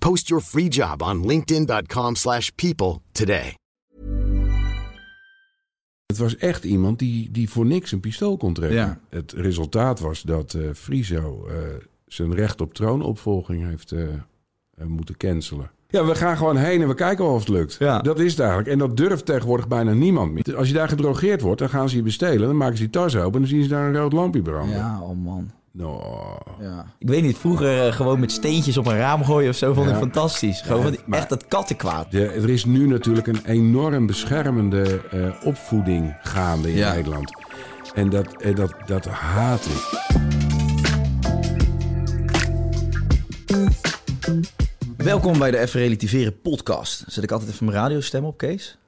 Post your free job on linkedin.com/people slash people today. Het was echt iemand die, die voor niks een pistool kon trekken. Ja. Het resultaat was dat eh Friso eh, zijn recht op troonopvolging heeft eh, moeten cancelen. Ja, we gaan gewoon heen en we kijken wel of het lukt. Ja. Dat is het eigenlijk. En dat durft tegenwoordig bijna niemand meer. Als je daar gedrogeerd wordt, dan gaan ze je bestelen. Dan maken ze die tas open en dan zien ze daar een rood lampje branden. Ja, oh man. Nou, Ja. Ik weet niet, vroeger eh, gewoon met steentjes op een raam gooien of zo vond ik Ja. fantastisch. Gewoon van die- maar- echt dat kattenkwaad. de- er is nu natuurlijk een enorm beschermende eh, opvoeding gaande in Ja. Nederland. En dat, en dat, dat haat ik. Welkom bij de Even Relativeren podcast. Zet ik altijd even mijn radiostem op, Kees?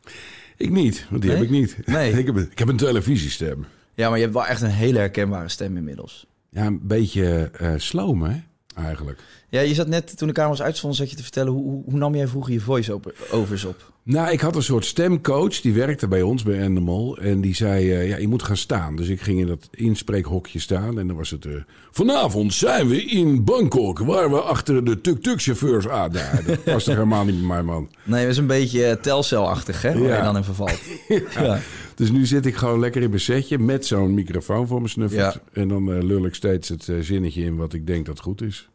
Ik niet, want die Nee? heb ik niet. Nee. ik, heb, een- ik heb een televisiestem. Ja, maar je hebt wel echt een hele herkenbare stem inmiddels. Ja, een beetje eh sloom, hè? Eigenlijk. Ja, je zat net, toen de camera's uitstonden, zat je te vertellen... hoe, hoe, nam jij vroeger je voice-overs op? Nou, ik had een soort stemcoach, die werkte bij ons bij Endemol. En die zei, eh, ja, je moet gaan staan. Dus ik ging in dat inspreekhokje staan. En dan was het, eh, vanavond zijn we in Bangkok, waar we achter de tuk-tuk-chauffeurs aan. Nou, dat was toch helemaal niet met mijn man. Nee, dat is een beetje uh, telcelachtig, hè? Waar Ja. je dan in vervalt. ja. Dus nu zit ik gewoon lekker in mijn setje met zo'n microfoon voor me snuffelt. Ja. En dan eh, lul ik steeds het eh, zinnetje in wat ik denk dat goed is.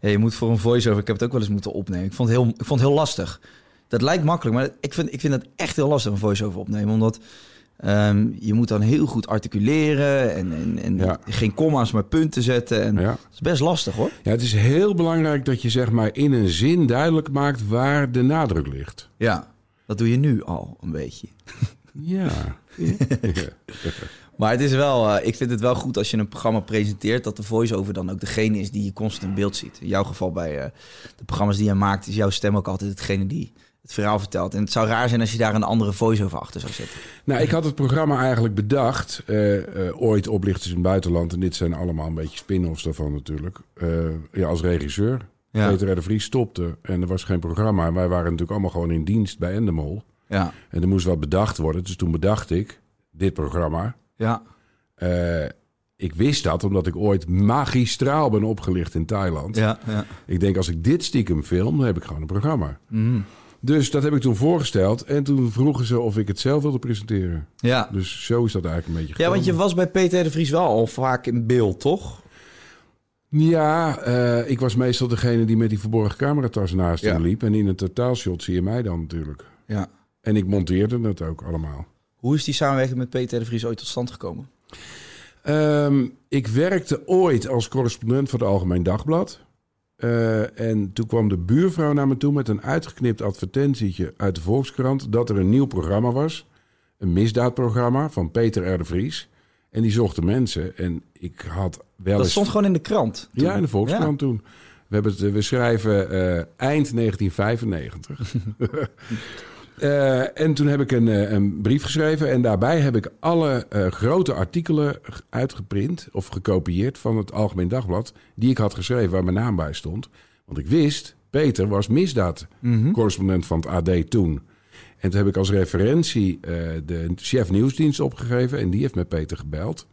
Ja, je moet voor een voice-over... Ik heb het ook wel eens moeten opnemen. Ik vond het heel, ik vond het heel lastig. Dat lijkt makkelijk, maar ik vind, ik vind het echt heel lastig... een voice-over opnemen, omdat... ehm, je moet dan heel goed articuleren en, en, en Ja. geen comma's, maar punten zetten. En Ja. Dat is best lastig, hoor. Ja, het is heel belangrijk dat je zeg maar in een zin duidelijk maakt waar de nadruk ligt. Ja, dat doe je nu al een beetje. Ja. Maar het is wel, eh, ik vind het wel goed als je een programma presenteert, dat de voice-over dan ook degene is die je constant in beeld ziet. In jouw geval bij eh, de programma's die je maakt, is jouw stem ook altijd hetgene die het verhaal vertelt. En het zou raar zijn als je daar een andere voice-over achter zou zetten. Nou, ik had het programma eigenlijk bedacht. eh, eh, ooit Oplichters in het buitenland. En dit zijn allemaal een beetje spin-offs daarvan natuurlijk. Eh, ja, als regisseur. Ja. Peter R. de Vries stopte. En er was geen programma. En wij waren natuurlijk allemaal gewoon in dienst bij Endemol. Ja, En er moest wat bedacht worden. Dus toen bedacht ik dit programma. ja, Eh, ik wist dat omdat ik ooit magistraal ben opgelicht in Thailand. ja. ja. Ik denk, als ik dit stiekem film, dan heb ik gewoon een programma. Mhm. Dus dat heb ik toen voorgesteld. En toen vroegen ze of ik het zelf wilde presenteren. Ja. Dus zo is dat eigenlijk een beetje ja, want je gekomen. was bij Peter de Vries wel al vaak in beeld, toch? Ja, eh, ik was meestal degene die met die verborgen cameratas naast Ja. hem liep. En in een totaalshot zie je mij dan natuurlijk. Ja. En ik monteerde het ook allemaal. Hoe is die samenwerking met Peter de Vries ooit tot stand gekomen? Ehm, ik werkte ooit als correspondent voor het Algemeen Dagblad. Eh, en toen kwam de buurvrouw naar me toe met een uitgeknipt advertentietje uit de Volkskrant... dat er een nieuw programma was. Een misdaadprogramma van Peter R. de Vries. En die zochten mensen. En ik had wel Dat eens... stond gewoon in de krant. toen. Ja, in de Volkskrant toen. We, hebben het, we schrijven eh, eind 1995. Eh, en toen heb ik een, eh, een brief geschreven. En daarbij heb ik alle eh, grote artikelen uitgeprint of gekopieerd van het Algemeen Dagblad. Die ik had geschreven, waar mijn naam bij stond. Want ik wist, Peter was misdaadcorrespondent van het AD toen. En toen heb ik als referentie de chef nieuwsdienst opgegeven. En die heeft met Peter gebeld.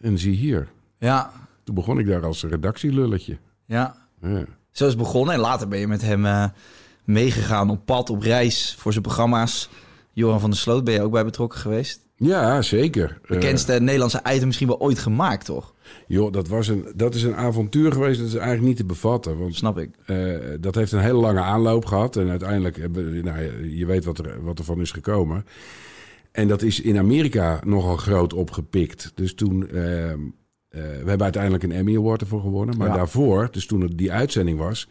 En zie hier. Ja, Toen begon ik daar als redactielulletje. ja. Ja. Zo is het begonnen. En later ben je met hem meegegaan op pad, op reis voor zijn programma's. Johan van der Sloot ben je ook bij betrokken geweest. Ja, zeker. Eh, Bekendste Nederlandse item misschien wel ooit gemaakt, toch? joh, dat, was een, dat is een avontuur geweest. Dat is eigenlijk niet te bevatten. Want Snap ik. eh, dat heeft een hele lange aanloop gehad. En uiteindelijk, hebben, we- nou, je weet wat er wat ervan is gekomen. En dat is in Amerika nogal groot opgepikt. Dus toen... eh, we hebben uiteindelijk een Emmy Award ervoor gewonnen. Maar Ja. daarvoor, dus toen het die uitzending was...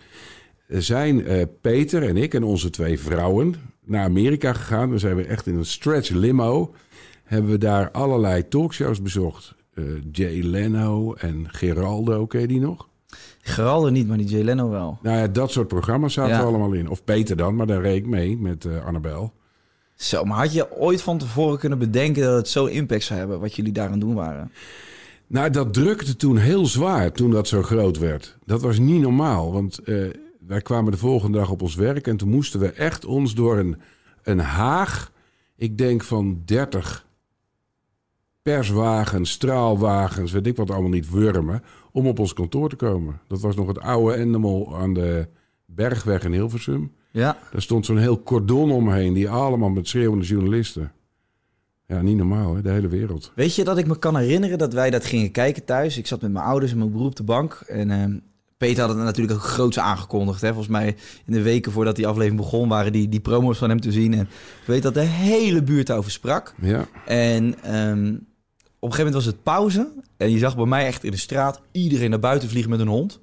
zijn eh, Peter en ik en onze twee vrouwen naar Amerika gegaan. We zijn weer echt in een stretch limo. Hebben we daar allerlei talkshows bezocht. Eh, Jay Leno en Geraldo, ken je die nog? Geraldo niet, maar die Jay Leno wel. Nou ja, dat soort programma's zaten Ja. er allemaal in. Of Peter dan, maar daar reed ik mee met eh, Annabel. Zo, maar had je ooit van tevoren kunnen bedenken dat het zo impact zou hebben wat jullie daar aan het doen waren? Nou, dat drukte toen heel zwaar toen dat zo groot werd. Dat was niet normaal, want wij kwamen de volgende dag op ons werk... en toen moesten we echt ons door een, een haag, ik denk van 30 perswagens, straalwagens, weet ik wat allemaal niet, wurmen... om op ons kantoor te komen. Dat was nog het oude Endemol aan de Bergweg in Hilversum. Ja. Daar stond zo'n heel cordon omheen, die allemaal met schreeuwende journalisten. Ja, niet normaal, hè? de hele wereld. Weet je dat ik me kan herinneren dat wij dat gingen kijken thuis? Ik zat met mijn ouders en mijn broer op de bank. En ehm, Peter had het natuurlijk ook groots aangekondigd. Hè? Volgens mij in de weken voordat die aflevering begon... waren die, die promo's van hem te zien. En ik weet dat de hele buurt daarover sprak. Ja. En ehm, op een gegeven moment was het pauze. En je zag bij mij echt in de straat iedereen naar buiten vliegen met een hond.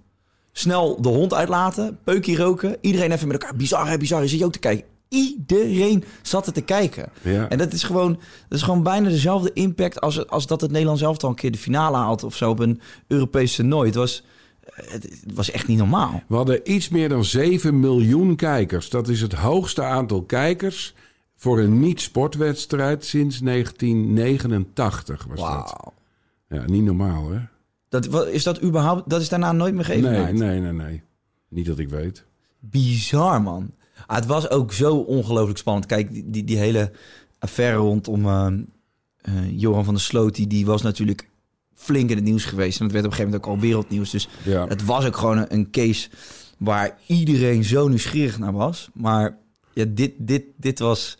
Snel de hond uitlaten, peukje roken. Iedereen even met elkaar. Bizar, hè, bizar. Je zit je ook te kijken. Iedereen zat er te kijken. Ja. En dat is gewoon, dat is gewoon bijna dezelfde impact als, als dat het Nederlands zelf al een keer de finale haalt of zo op een Europese toernooi. Het was, het, was echt niet normaal. We hadden iets meer dan 7 miljoen kijkers. Dat is het hoogste aantal kijkers voor een niet-sportwedstrijd sinds 1989 was dat. Ja, niet normaal, hè? Dat, is dat überhaupt, dat is daarna nooit meer Nee, gegeven? nee, nee, nee. Niet dat ik weet. Bizar, man. Ah, het was ook zo ongelooflijk spannend. Kijk, die, die, die hele affaire rondom eh, eh, Johan van der Sloot... Die, die was natuurlijk flink in het nieuws geweest. En dat werd op een gegeven moment ook al wereldnieuws. Dus Ja. het was ook gewoon een, een case waar iedereen zo nieuwsgierig naar was. Maar ja, dit, dit, dit was...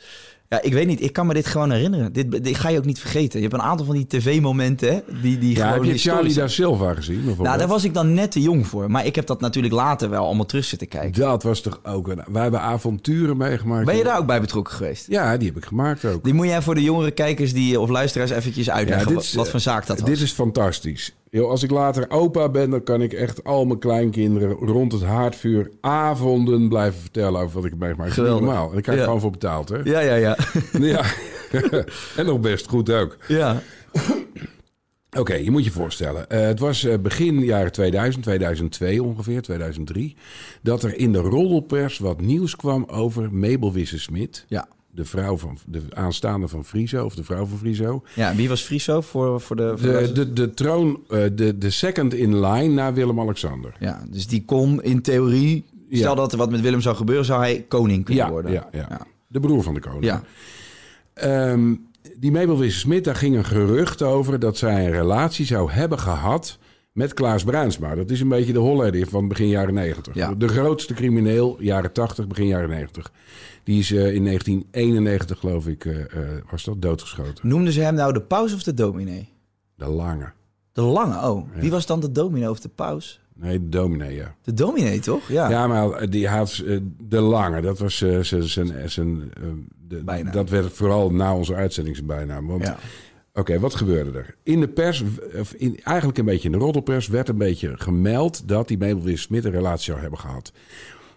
Ja, ik weet niet. Ik kan me dit gewoon herinneren. Dit, dit ga je ook niet vergeten. Je hebt een aantal van die tv-momenten, die, die Ja, heb je Charlie da Silva gezien? Nou, daar was ik dan net te jong voor. Maar ik heb dat natuurlijk later wel allemaal terug zitten kijken. Dat was toch ook een... Wij hebben avonturen meegemaakt. Ben je daar ook bij betrokken geweest? Ja, die heb ik gemaakt ook. Die moet jij voor de jongere kijkers die, of luisteraars eventjes uitleggen dit wat, wat voor zaak dat was. Dit is fantastisch. Yo, als ik later opa ben, dan kan ik echt al mijn kleinkinderen rond het haardvuur avonden blijven vertellen over wat ik heb meegemaakt. Geweldig. normaal. En daar krijg ik Ja. gewoon voor betaald, hè? Ja, ja, ja. Ja. en nog best goed ook. ja. Oké, je moet je voorstellen. eh, het was eh, begin jaren 2000, 2002 ongeveer, 2003... dat er in de roddelpers wat nieuws kwam over Mabel Wisse-Smit... Ja. De vrouw van de aanstaande van Friso, of de vrouw van Friso. ja, wie was Friso voor, voor de... Voor De, de, de troon, eh, de, de second in line na Willem-Alexander. Ja, dus die kon in theorie... Stel Ja. dat er wat met Willem zou gebeuren, zou hij koning kunnen Ja, worden. ja, ja, ja. de broer van de koning. Ja. Ehm, die Mabel Wisse-Smit, daar ging een gerucht over dat zij een relatie zou hebben gehad met Klaas Bruinsma. Dat is een beetje de Hollander van begin jaren 90. Ja. De grootste crimineel, jaren 80, begin jaren 90. Die is eh, in 1991, geloof ik, eh, eh, was dat, doodgeschoten. Noemden ze hem nou de paus of de dominee? De lange. De lange, oh. Wie was dan de dominee of de paus? Nee, de dominee, ja. De dominee, toch? Ja. Ja, maar die had de lange. Dat was zijn... zijn- zijn, de-. Dat werd vooral na onze uitzending zijn bijnaam. Want Ja. Oké, wat gebeurde er? In de pers, of in, eigenlijk een beetje in de roddelpers, werd een beetje gemeld dat die Mabel Wisse-Smit een relatie zou hebben gehad.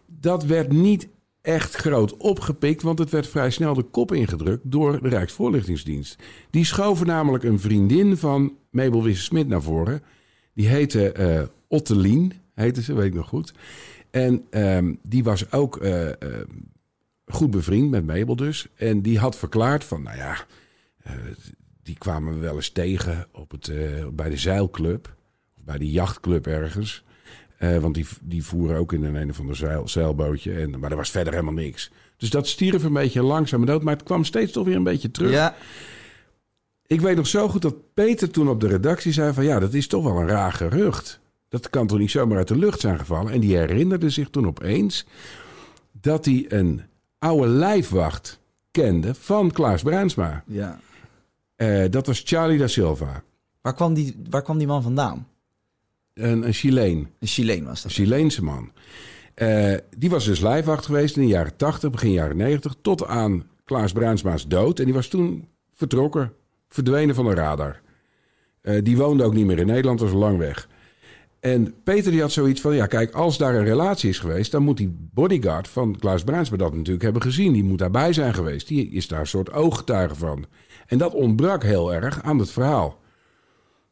Dat werd niet echt groot opgepikt, want het werd vrij snel de kop ingedrukt door de Rijksvoorlichtingsdienst. Die schoven namelijk een vriendin van Mabel Wisse-Smit naar voren. Die heette eh Ottelien, heette ze, weet ik nog goed. En ehm, die was ook eh, eh, goed bevriend met Mabel dus. En die had verklaard van, nou ja, die kwamen we wel eens tegen op het, eh, bij de zeilclub. Of bij de jachtclub ergens. Eh, want die, die voeren ook in een een of ander zeil, zeilbootje. En, maar er was verder helemaal niks. Dus dat stierf een beetje langzaam dood. Maar het kwam steeds toch weer een beetje terug. Ja, Ik weet nog zo goed dat Peter toen op de redactie zei van... ja, dat is toch wel een raar gerucht. Dat kan toch niet zomaar uit de lucht zijn gevallen? En die herinnerde zich toen opeens... dat hij een oude lijfwacht kende van Klaas Bruinsma. ja. Eh, dat was Charlie da Silva. Waar kwam die, waar kwam die man vandaan? Een, een Chileen. Een Chileen was Een dat. Chileense man. Eh, die was dus lijfwacht geweest in de jaren 80, begin jaren 90, tot aan Klaas Bruinsma's dood. En die was toen vertrokken, verdwenen van de radar. Eh, die woonde ook niet meer in Nederland, was lang weg. En Peter die had zoiets van, ja kijk, als daar een relatie is geweest... dan moet die bodyguard van Klaas Bruinsma dat natuurlijk hebben gezien. Die moet daarbij zijn geweest. Die is daar een soort ooggetuige van. En dat ontbrak heel erg aan het verhaal.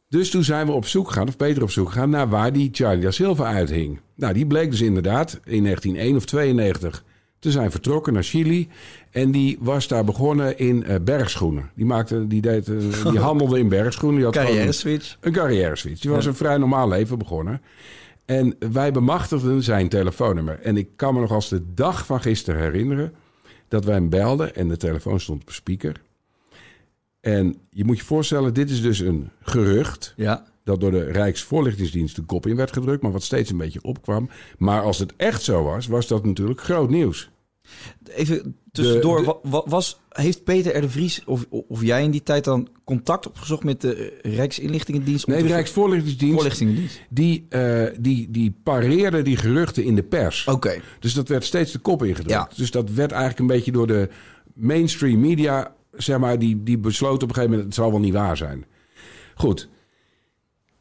Dus toen zijn we op zoek gegaan, of Peter op zoek gegaan... naar waar die Charlie da Silva uithing. Nou, die bleek dus inderdaad in 1901 of 92 te zijn vertrokken naar Chili. En die was daar begonnen in eh, bergschoenen. Die, maakte, die, deed, eh, die handelde in bergschoenen. Die had Carrière een- switch. een carrière switch. Die was een vrij normaal leven begonnen. En wij bemachtigden zijn telefoonnummer. En ik kan me nog als de dag van gisteren herinneren... dat wij hem belden en de telefoon stond op speaker. En je moet je voorstellen, dit is dus een gerucht... Ja. dat door de Rijksvoorlichtingsdienst de kop in werd gedrukt... maar wat steeds een beetje opkwam. Maar als het echt zo was, was dat natuurlijk groot nieuws. Even tussendoor, De- was, heeft Peter R. de Vries of, of jij in die tijd dan contact opgezocht met de Rijksinlichtingendienst? Nee, de Rijksvoorlichtingsdienst... Voorlichtingendienst. Die, eh, die, die pareerde die geruchten in de pers. Oké. Dus dat werd steeds de kop ingedrukt. Ja. Dus dat werd eigenlijk een beetje door de mainstream media, zeg maar, die, die besloten op een gegeven moment, het zal wel niet waar zijn. Goed.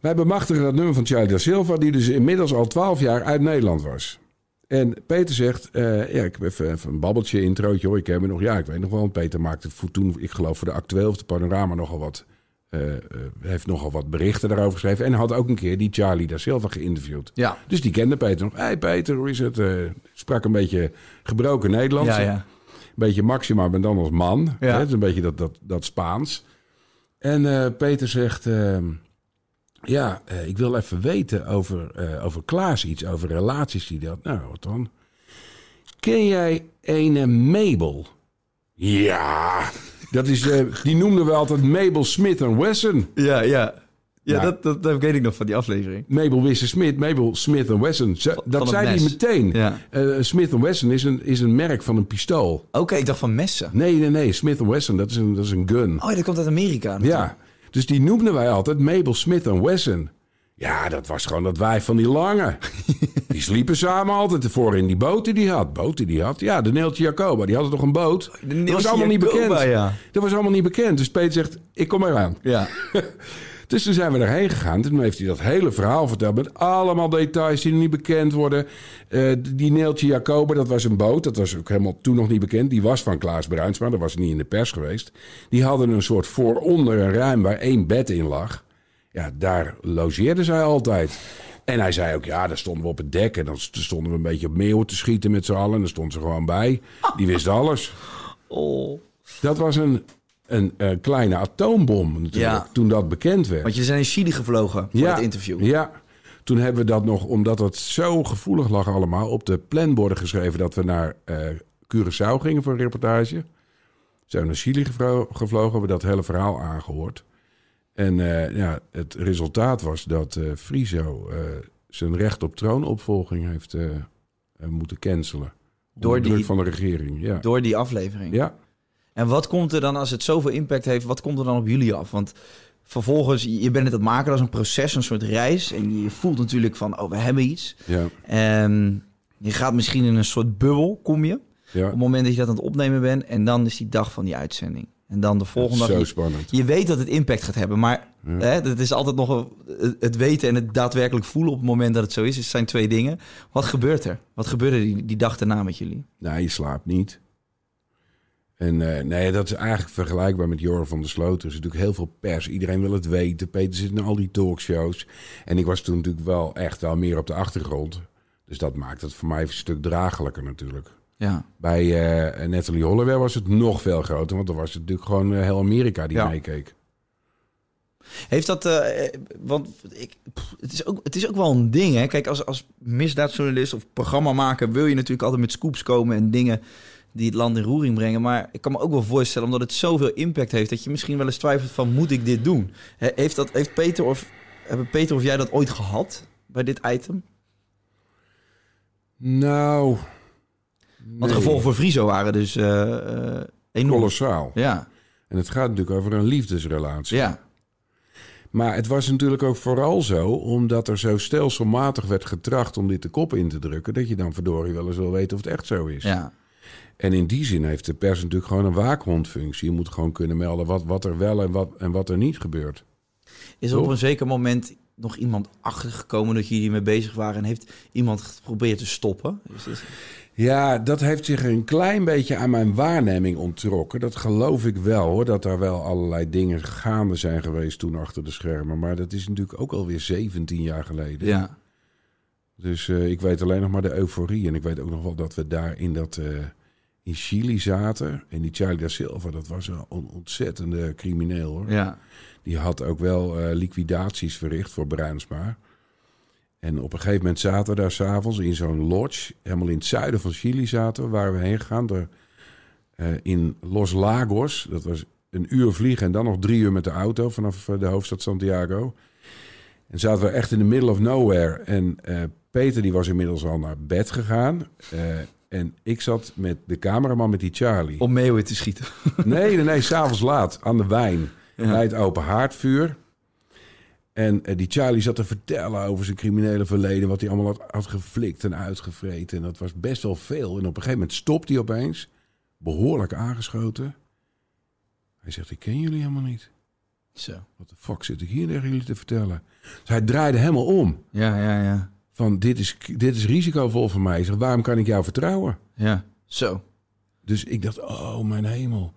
Wij bemachtigen dat nummer van Charlie da Silva, die dus inmiddels al twaalf jaar uit Nederland was. En Peter zegt, eh, ja, ik heb even, even een babbeltje, introotje hoor, ik heb me nog, ja, ik weet nog wel, Peter maakte voor toen, ik geloof voor de Actueel of de Panorama nogal wat, eh, heeft nogal wat berichten daarover geschreven. En had ook een keer die Charlie da Silva geïnterviewd. Ja. Dus die kende Peter nog. Hé hey Peter, hoe is het? Eh, sprak een beetje gebroken Nederlands. Ja, ja. Beetje Maxima, maar dan als man. Ja. Hè? Het is een beetje dat, dat, dat Spaans. En eh, Peter zegt... ehm, ja, eh, ik wil even weten over, eh, over Klaas iets. Over relaties die dat... Nou, wat dan? Ken jij een Mabel? Ja, dat is... die noemden we altijd Mabel Smith Wesson. Ja, ja. Ja, dat, dat, dat weet ik nog van die aflevering. Mabel Wisse Smith, Mabel Smith Wesson. Ze- dat zei hij meteen. Ja. Eh, Smith Wesson is een, is een merk van een pistool. Oké, ik dacht van messen. Nee, nee, nee. Smith Wesson, dat is een, dat is een gun. Oh, ja, dat komt uit Amerika. ja. Dus die noemden wij altijd Mabel Smith Wesson. Ja, dat was gewoon dat wijf van die lange. die sliepen samen altijd ervoor in die boot die had. Boot die had. Ja, de Neeltje Jacoba, die had toch een boot? dat was allemaal niet Jacoba, bekend. ja. Dat was allemaal niet bekend. Dus Peter zegt, ik kom eraan. Ja. Dus toen zijn we erheen gegaan. Toen heeft hij dat hele verhaal verteld met allemaal details die niet bekend worden. Eh, die Neeltje Jacoba, dat was een boot. Dat was ook helemaal toen nog niet bekend. Die was van Klaas Bruinsma. Dat was niet in de pers geweest. Die hadden een soort vooronder een ruim waar één bed in lag. Ja, daar logeerden zij altijd. En hij zei ook, ja, daar stonden we op het dek. En dan stonden we een beetje op meeuwen te schieten met z'n allen. En daar stond ze gewoon bij. Die wist alles. Oh. Dat was een, een, eh, kleine atoombom natuurlijk, Ja. toen dat bekend werd. Want je zijn in Chili gevlogen voor het interview. Ja, toen hebben we dat nog, omdat het zo gevoelig lag allemaal, op de planborden geschreven dat we naar eh Curaçao gingen voor een reportage. Zijn we naar Chili gevlo- gevlogen, hebben we dat hele verhaal aangehoord. En eh, ja, het resultaat was dat Friso zijn recht op troonopvolging heeft moeten cancelen. Door Door druk die- van de regering, ja. Door die aflevering. Ja, En wat komt er dan, als het zoveel impact heeft, wat komt er dan op jullie af? Want vervolgens, je bent het aan het maken als een proces, een soort reis. En je voelt natuurlijk van, oh, we hebben iets. ja, En je gaat misschien in een soort bubbel, kom je. ja. Op het moment dat je dat aan het opnemen bent. En dan is die dag van die uitzending. En dan de volgende Zo dag. je- spannend. Je weet dat het impact gaat hebben, maar hè, het is altijd nog een- het- weten en het daadwerkelijk voelen op het moment dat het zo is. Het zijn twee dingen. Wat gebeurt er? Wat gebeurde die, die dag daarna met jullie? Nee, je slaapt niet. En eh, nee, dat is eigenlijk vergelijkbaar met Joran van der Sloot. Er is natuurlijk heel veel pers. Iedereen wil het weten. Peter zit in al die talkshows. En ik was toen natuurlijk wel echt wel meer op de achtergrond. Dus dat maakt het voor mij een stuk draaglijker natuurlijk. Ja. Bij eh Natalie Holloway was het nog veel groter. Want dan was het natuurlijk gewoon eh, heel Amerika die Ja. meekeek. Heeft dat, want ik, pff, het, is ook, het is ook wel een ding, hè? Kijk, als, als misdaadjournalist of programmamaker wil je natuurlijk altijd met scoops komen en dingen die het land in roering brengen. Maar ik kan me ook wel voorstellen, omdat het zoveel impact heeft, dat je misschien wel eens twijfelt van, moet ik dit doen? He- Heeft, dat, heeft Peter of, hebben Peter of jij dat ooit gehad bij dit item? Nou, Want de gevolgen voor Friso waren dus eh, eh, enorm. kolossaal. Ja, En het gaat natuurlijk over een liefdesrelatie. Ja. Maar het was natuurlijk ook vooral zo, omdat er zo stelselmatig werd getracht om dit de kop in te drukken, dat je dan verdorie wel eens wil weten of het echt zo is. Ja. En in die zin heeft de pers natuurlijk gewoon een waakhondfunctie. Je moet gewoon kunnen melden wat, wat er wel en wat, en wat er niet gebeurt. Is er op een zeker moment nog iemand achtergekomen dat jullie mee bezig waren en heeft iemand geprobeerd te stoppen? Is dit- Ja, dat heeft zich een klein beetje aan mijn waarneming onttrokken. Dat geloof ik wel hoor, dat er wel allerlei dingen gaande zijn geweest toen achter de schermen. Maar dat is natuurlijk ook alweer 17 jaar geleden. Ja. Dus eh, ik weet alleen nog maar de euforie. En ik weet ook nog wel dat we daar in, dat, eh, in Chili zaten. En die Charlie da Silva, dat was een on- ontzettende crimineel hoor. Ja. Die had ook wel eh, liquidaties verricht voor Bruinsma. En op een gegeven moment zaten we daar s'avonds in zo'n lodge. Helemaal in het zuiden van Chili zaten we, waar we heen gegaan. Er, eh, in Los Lagos. Dat was een uur vliegen en dan nog drie uur met de auto vanaf eh, de hoofdstad Santiago. En zaten we echt in the middle of nowhere. En Peter die was inmiddels al naar bed gegaan. En ik zat met de cameraman met die Charlie. Om meeuwen te schieten. Nee, nee, nee, s'avonds laat aan de wijn. Bij het open haardvuur. En eh, die Charlie zat te vertellen over zijn criminele verleden. Wat hij allemaal had, had geflikt en uitgevreten. En dat was best wel veel. En op een gegeven moment stopt hij opeens. Behoorlijk aangeschoten. Hij zegt, ik ken jullie helemaal niet. Zo. Wat de fuck zit ik hier tegen jullie te vertellen? Dus hij draaide helemaal om. Ja, ja, ja. Van, dit is, dit is risicovol voor mij. Hij zegt, waarom kan ik jou vertrouwen? Ja. Zo. Dus ik dacht, oh mijn hemel.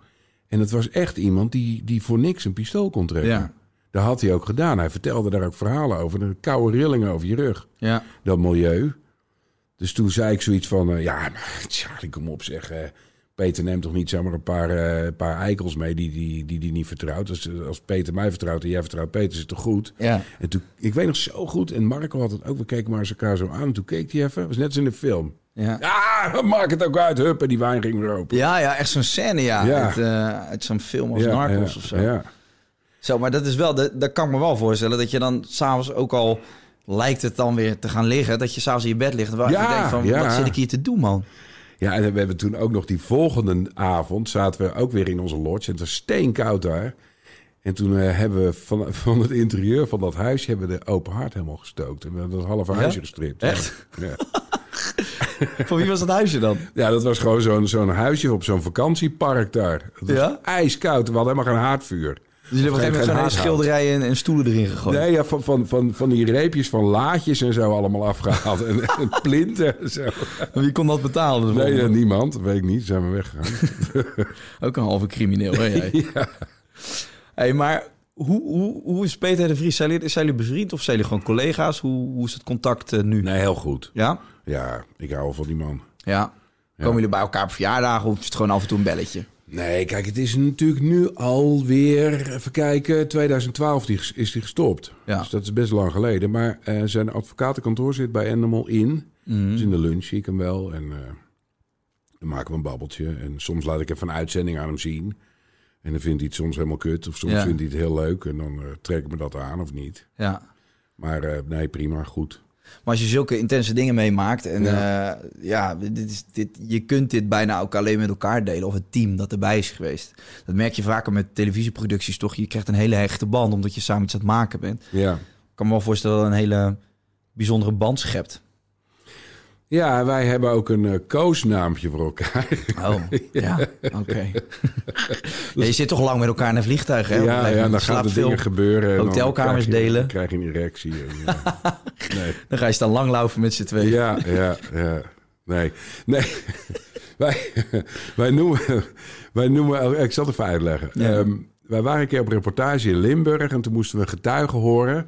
En het was echt iemand die, die voor niks een pistool kon trekken. Ja. Dat had hij ook gedaan. Hij vertelde daar ook verhalen over. De koude rillingen over je rug. Ja. Dat milieu. Dus toen zei ik zoiets van... eh, ja, maar Charlie, kom op zeg. eh, Peter neemt toch niet zomaar een paar, eh, paar eikels mee die die, die, die, niet vertrouwt. Als, als Peter mij vertrouwt en jij vertrouwt Peter, is het toch goed? Ja. En toen, ik weet nog zo goed, en Marco had het ook, we keken maar eens elkaar zo aan. En toen keek hij even, was net als in de film. Ja. Ja, maak het ook uit, hup, en die wijn ging weer open. Ja, ja, echt zo'n scène, ja. Ja. Uit, eh, uit zo'n film als Ja, Narcos ja, of zo. Ja. Zo, maar dat is wel, dat, dat kan ik me wel voorstellen, dat je dan s'avonds ook al lijkt het dan weer te gaan liggen, dat je s'avonds in je bed ligt Ja, even denkt van, ja. wat zit ik hier te doen, man? Ja, en we hebben toen ook nog die volgende avond... zaten we ook weer in onze lodge. En het was steenkoud daar. En toen eh, hebben we van, van het interieur van dat huisje... hebben we de open haard helemaal gestookt. En we hebben dat halve huisje gestript. Echt? Ja. Van wie was dat huisje dan? ja, dat was gewoon zo'n zo'n huisje op zo'n vakantiepark daar. Het was Ja? ijskoud. We hadden helemaal geen haardvuur. Dus jullie hebben op een gegeven moment gewoon schilderijen en, en stoelen erin gegooid. Nee, ja, van, van, van, van die reepjes van laadjes en zo allemaal afgehaald. en, en plinten en zo. Wie kon dat betalen? de Nee, niemand. Weet ik niet. Zijn we weggegaan. Ook een halve crimineel, hè jij? hey, maar hoe, hoe, hoe is Peter de Vries? Zijn jullie, zijn jullie bevriend of zijn jullie gewoon collega's? Hoe, hoe is het contact eh, nu? Nee, heel goed. Ja? Ja, ik hou van die man. Ja. Komen jullie bij elkaar op verjaardagen of is het gewoon af en toe een belletje? Nee, kijk, het is natuurlijk nu alweer, even kijken, 2012 die, is die gestopt. Ja. Dus dat is best lang geleden. Maar eh, zijn advocatenkantoor zit bij Animal in. Dus in de lunch zie ik hem wel. En eh, dan maken we een babbeltje. En soms laat ik even een uitzending aan hem zien. En dan vindt hij het soms helemaal kut. Of soms Ja. vindt hij het heel leuk. En dan eh, trek ik me dat aan of niet. Ja. Maar nee, prima, goed. Maar als je zulke intense dingen meemaakt en Ja. ja, ja dit is, dit, je kunt dit bijna ook alleen met elkaar delen of het team dat erbij is geweest. Dat merk je vaker met televisieproducties toch. Je krijgt een hele hechte band omdat je samen iets aan het maken bent. Ja. Ik kan me wel voorstellen dat een hele bijzondere band schept. Ja, wij hebben ook een eh, koosnaampje voor elkaar. Oh, ja, oké. Ja, je zit toch lang met elkaar in een vliegtuig, hè? Ja, ja, dan gaan er veel. dingen gebeuren. en dan Hotelkamers krijg je- delen. Dan krijg je een erectie. En, ja. nee. Dan ga je staan langlaufen met z'n tweeën. Ja, ja, ja. Nee, nee. wij, wij noemen... Wij noemen ik zal het even uitleggen. Ja. Ehm, wij waren een keer op reportage in Limburg... en toen moesten we getuigen horen.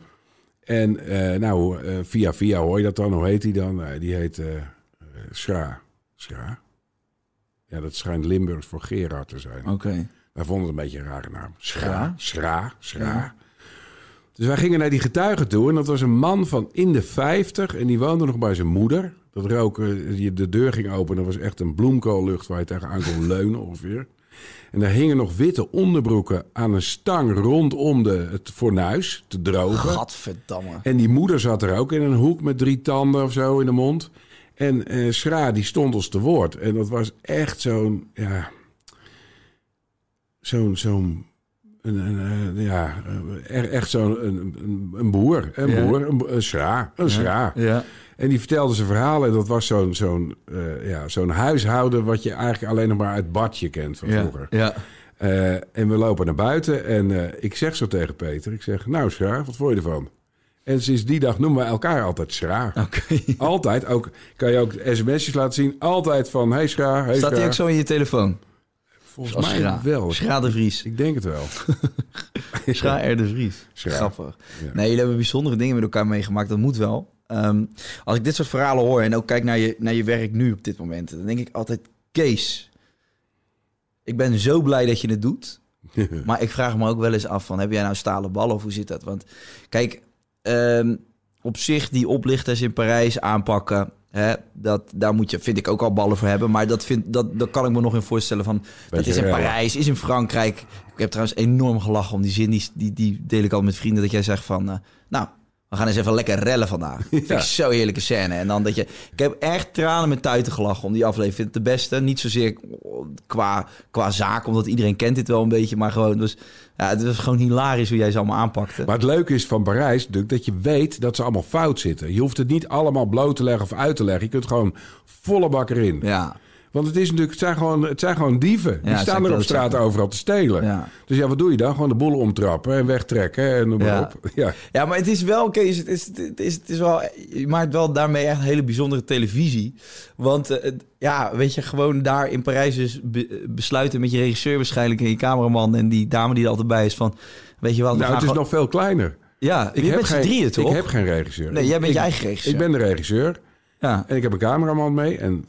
En eh, nou, eh, via via hoor je dat dan. Hoe heet die dan? Nou, die heet eh eh, Schra. Schra? Ja, dat schijnt Limburgs voor Gerard te zijn. Oké. Wij vonden het een beetje een rare naam. Schra? Schra, schra. Dus wij gingen naar die getuigen toe. En dat was een man van in de 50. En die woonde nog bij zijn moeder. Dat rook, eh, de deur ging open. En dat was echt een bloemkoollucht waar je tegenaan kon leunen ongeveer. En daar hingen nog witte onderbroeken aan een stang rondom de, het fornuis te drogen. Gadverdamme. En die moeder zat er ook in een hoek met drie tanden of zo in de mond. En eh Schra, die stond ons te woord. En dat was echt zo'n, ja... zo'n... zo'n een, een, ja, eh, echt, echt zo'n een, een, boer. Een Ja. boer, een, een schra. Een schra. Ja. En die vertelde zijn verhalen. En dat was zo'n zo'n eh, ja, zo'n huishouden... wat je eigenlijk alleen nog maar uit badje kent van vroeger. Ja. Eh, en we lopen naar buiten en eh, ik zeg zo tegen Peter, ik zeg, nou Schra, wat vond je ervan? En sinds die dag noemen we elkaar altijd Schra. Oké. Altijd, ook, kan je ook sms'jes laten zien, altijd van, hey Schra, hey Staat hij ook zo in je telefoon? Volgens Als mij Schra. wel. Schra de Vries. Ik denk het wel. Schra R de Vries. Schra. Grappig. Ja. Nee, jullie hebben bijzondere dingen met elkaar meegemaakt. Dat moet wel. Ehm, als ik dit soort verhalen hoor en ook kijk naar je, naar je werk nu op dit moment... dan denk ik altijd, Kees, ik ben zo blij dat je het doet. Maar ik vraag me ook wel eens af van, heb jij nou stalen ballen of hoe zit dat? Want kijk, ehm, op zich die oplichters in Parijs aanpakken... Hè, dat, daar moet je, vind ik ook al ballen voor hebben. Maar dat, vind, dat, dat kan ik me nog in voorstellen van... dat is in. Parijs, is in Frankrijk. Ik heb trouwens enorm gelachen om die zin. Die, die, die deel ik al met vrienden. Dat jij zegt van... eh, nou, we gaan eens even lekker rellen vandaag. Vind ik zo'n heerlijke scène. En dan dat je... Ik heb echt tranen met tuiten gelachen om die aflevering. Vind het de beste. Niet zozeer qua, qua zaak, omdat iedereen kent dit wel een beetje. Maar gewoon, dus, ja, het was gewoon hilarisch hoe jij ze allemaal aanpakte. Maar het leuke is van Parijs natuurlijk dat je weet dat ze allemaal fout zitten. Je hoeft het niet allemaal bloot te leggen of uit te leggen. Je kunt gewoon volle bak erin. ja, Want het, is natuurlijk, het, zijn gewoon, het zijn gewoon dieven. Die staan er op straat overal te stelen. Ja. Dus ja, wat doe je dan? Gewoon de boel omtrappen en wegtrekken en noem maar Ja. op. Ja. Ja, maar het is wel, Kees, het is, het is, het is wel, je maakt wel daarmee echt hele bijzondere televisie. Want eh, ja, weet je, gewoon daar in Parijs dus be- besluiten met je regisseur waarschijnlijk en je cameraman en die dame die er altijd bij is van, weet je wat, Nou, het is gewoon- nog veel kleiner. Ja, je bent z'n geen, drieën toch? Ik heb geen regisseur. Nee, jij bent ik, je eigen regisseur. Ik ben de regisseur Ja, en ik heb een cameraman mee. En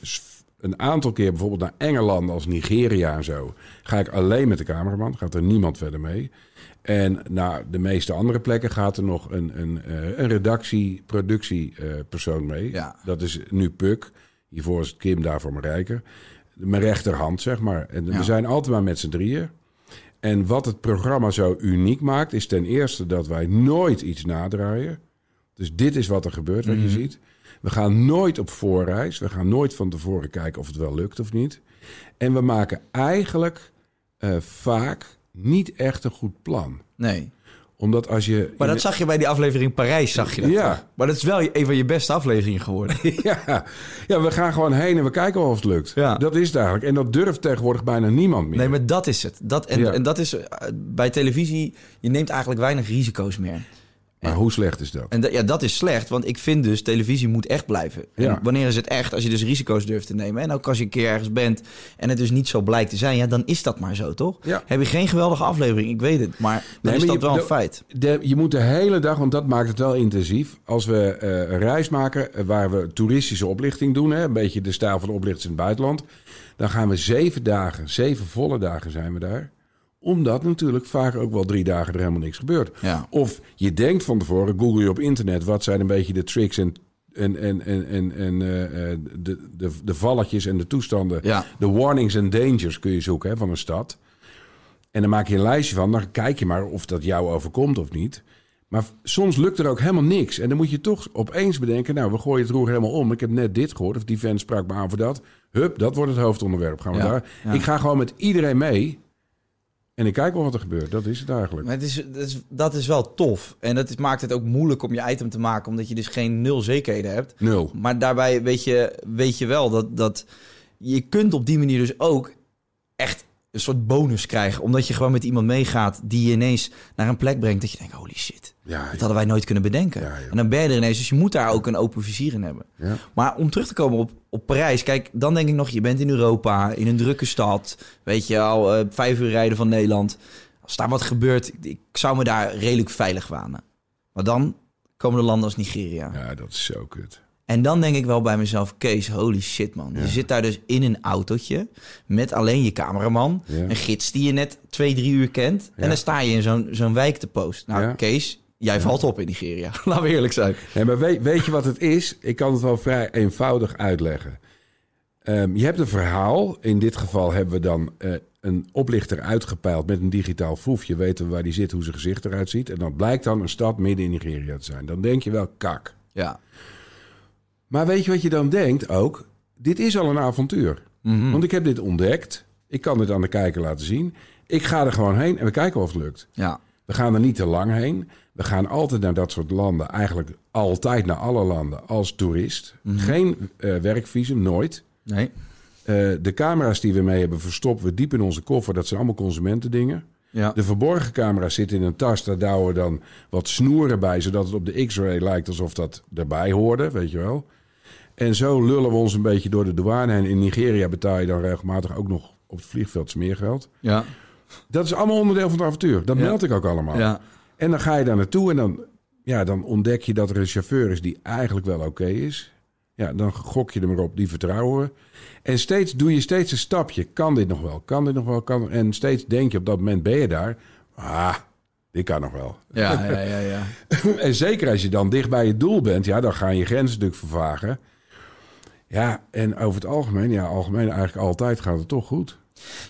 een aantal keer bijvoorbeeld naar Engeland als Nigeria en zo... ga ik alleen met de cameraman. Gaat er niemand verder mee. En naar de meeste andere plekken gaat er nog een, een, eh, een redactie, productiepersoon mee. Ja. Dat is nu Puk. Hiervoor is het Kim, daarvoor Marijke. Mijn rechterhand, zeg maar. En Ja. we zijn altijd maar met z'n drieën. En wat het programma zo uniek maakt, is ten eerste dat wij nooit iets nadraaien. Dus dit is wat er gebeurt, wat je ziet. We gaan nooit op voorreis. We gaan nooit van tevoren kijken of het wel lukt of niet. En we maken eigenlijk eh, vaak niet echt een goed plan. nee. Omdat als je... Maar dat zag je bij die aflevering Parijs, zag je dat Ja. toch? Maar dat is wel een van je beste afleveringen geworden. ja, ja, we gaan gewoon heen en we kijken wel of het lukt. Ja. Dat is het eigenlijk. En dat durft tegenwoordig bijna niemand meer. Nee, maar dat is het. Dat, en, Ja. en dat is eh, bij televisie, je neemt eigenlijk weinig risico's meer. Maar hoe slecht is dat? En ja, dat is slecht, want ik vind dus televisie moet echt blijven. Ja. wanneer is het echt? Als je dus risico's durft te nemen. En ook als je een keer ergens bent en het dus niet zo blijkt te zijn, ja, dan is dat maar zo, toch? Ja. Heb je geen geweldige aflevering, ik weet het, maar dan Nee, is maar dat je- wel een feit. De, je moet de hele dag, want dat maakt het wel intensief. Als we eh, een reis maken eh, waar we toeristische oplichting doen, hè, een beetje de stijl van de oplichters in het buitenland, dan gaan we zeven dagen, zeven volle dagen zijn we daar. Omdat natuurlijk vaak ook wel drie dagen er helemaal niks gebeurt. Ja. Of je denkt van tevoren, google je op internet, wat zijn een beetje de tricks en, en, en, en, en, en eh, eh, de, de, de valletjes en de toestanden. Ja. De warnings en dangers kun je zoeken hè, van een stad. En dan maak je een lijstje van. Dan kijk je maar of dat jou overkomt of niet. Maar soms lukt er ook helemaal niks. En dan moet je toch opeens bedenken... nou, we gooien het roer helemaal om. Ik heb net dit gehoord. Of die vent sprak me aan voor dat. Hup, dat wordt het hoofdonderwerp. Gaan we Ja, daar. ja. Ik ga gewoon met iedereen mee. En ik kijk wel wat er gebeurt. Dat is het eigenlijk. Maar het is, dat, is, dat is wel tof. En dat is, maakt het ook moeilijk om je item te maken, omdat je dus geen nul zekerheden hebt. Nul. Maar daarbij weet je, weet je wel dat, dat je kunt op die manier dus ook echt een soort bonus krijgen. Omdat je gewoon met iemand meegaat die je ineens naar een plek brengt. Dat je denkt, holy shit, Ja, dat hadden wij nooit kunnen bedenken. Ja, en dan ben je er ineens. Dus je moet daar ook een open vizier in hebben. ja. Maar om terug te komen op, op Parijs. Kijk, dan denk ik nog, je bent in Europa, in een drukke stad. Weet je al, eh, vijf uur rijden van Nederland. Als daar wat gebeurt, ik, ik zou me daar redelijk veilig wanen. Maar dan komen de landen als Nigeria. ja, dat is zo kut. En dan denk ik wel bij mezelf, Kees, holy shit man. Je zit daar dus in een autootje met alleen je cameraman. Ja. Een gids die je net twee, drie uur kent. Ja. En dan sta je in zo'n zo'n wijk te posten. Nou. Kees, jij valt op in Nigeria. Laten we eerlijk zijn. Nee, maar weet, weet je wat het is? Ik kan het wel vrij eenvoudig uitleggen. Ehm, je hebt een verhaal. In dit geval hebben we dan eh, een oplichter uitgepeild met een digitaal foefje. Weten we waar die zit, hoe zijn gezicht eruit ziet. En dat blijkt dan een stad midden in Nigeria te zijn. Dan denk je wel, kak. Ja. Maar weet je wat je dan denkt ook? Dit is al een avontuur. Mhm. Want ik heb dit ontdekt. Ik kan dit aan de kijker laten zien. Ik ga er gewoon heen en we kijken of het lukt. Ja. We gaan er niet te lang heen. We gaan altijd naar dat soort landen. Eigenlijk altijd naar alle landen als toerist. Geen eh, werkvisum, nooit. Nee. Eh, de camera's die we mee hebben verstoppen we diep in onze koffer. Dat zijn allemaal consumentendingen. Ja. De verborgen camera's zitten in een tas. Daar douwen we dan wat snoeren bij, zodat het op de X-ray lijkt alsof dat erbij hoorde, weet je wel. En zo lullen we ons een beetje door de douane heen. In Nigeria betaal je dan regelmatig ook nog op het vliegveld smeergeld. Ja. Dat is allemaal onderdeel van het avontuur. Dat Ja. meld ik ook allemaal. Ja. En dan ga je daar naartoe en dan, ja, dan ontdek je dat er een chauffeur is die eigenlijk wel oké is. Ja, dan gok je er maar op, die vertrouwen we. En steeds doe je steeds een stapje. Kan dit nog wel? Kan dit nog wel? Kan... En steeds denk je op dat moment ben je daar. Ah, dit kan nog wel. Ja, ja, ja, ja. En zeker als je dan dicht bij je doel bent, ja, dan gaan je grenzen natuurlijk vervagen. Ja, en over het algemeen, ja, algemeen eigenlijk altijd gaat het toch goed.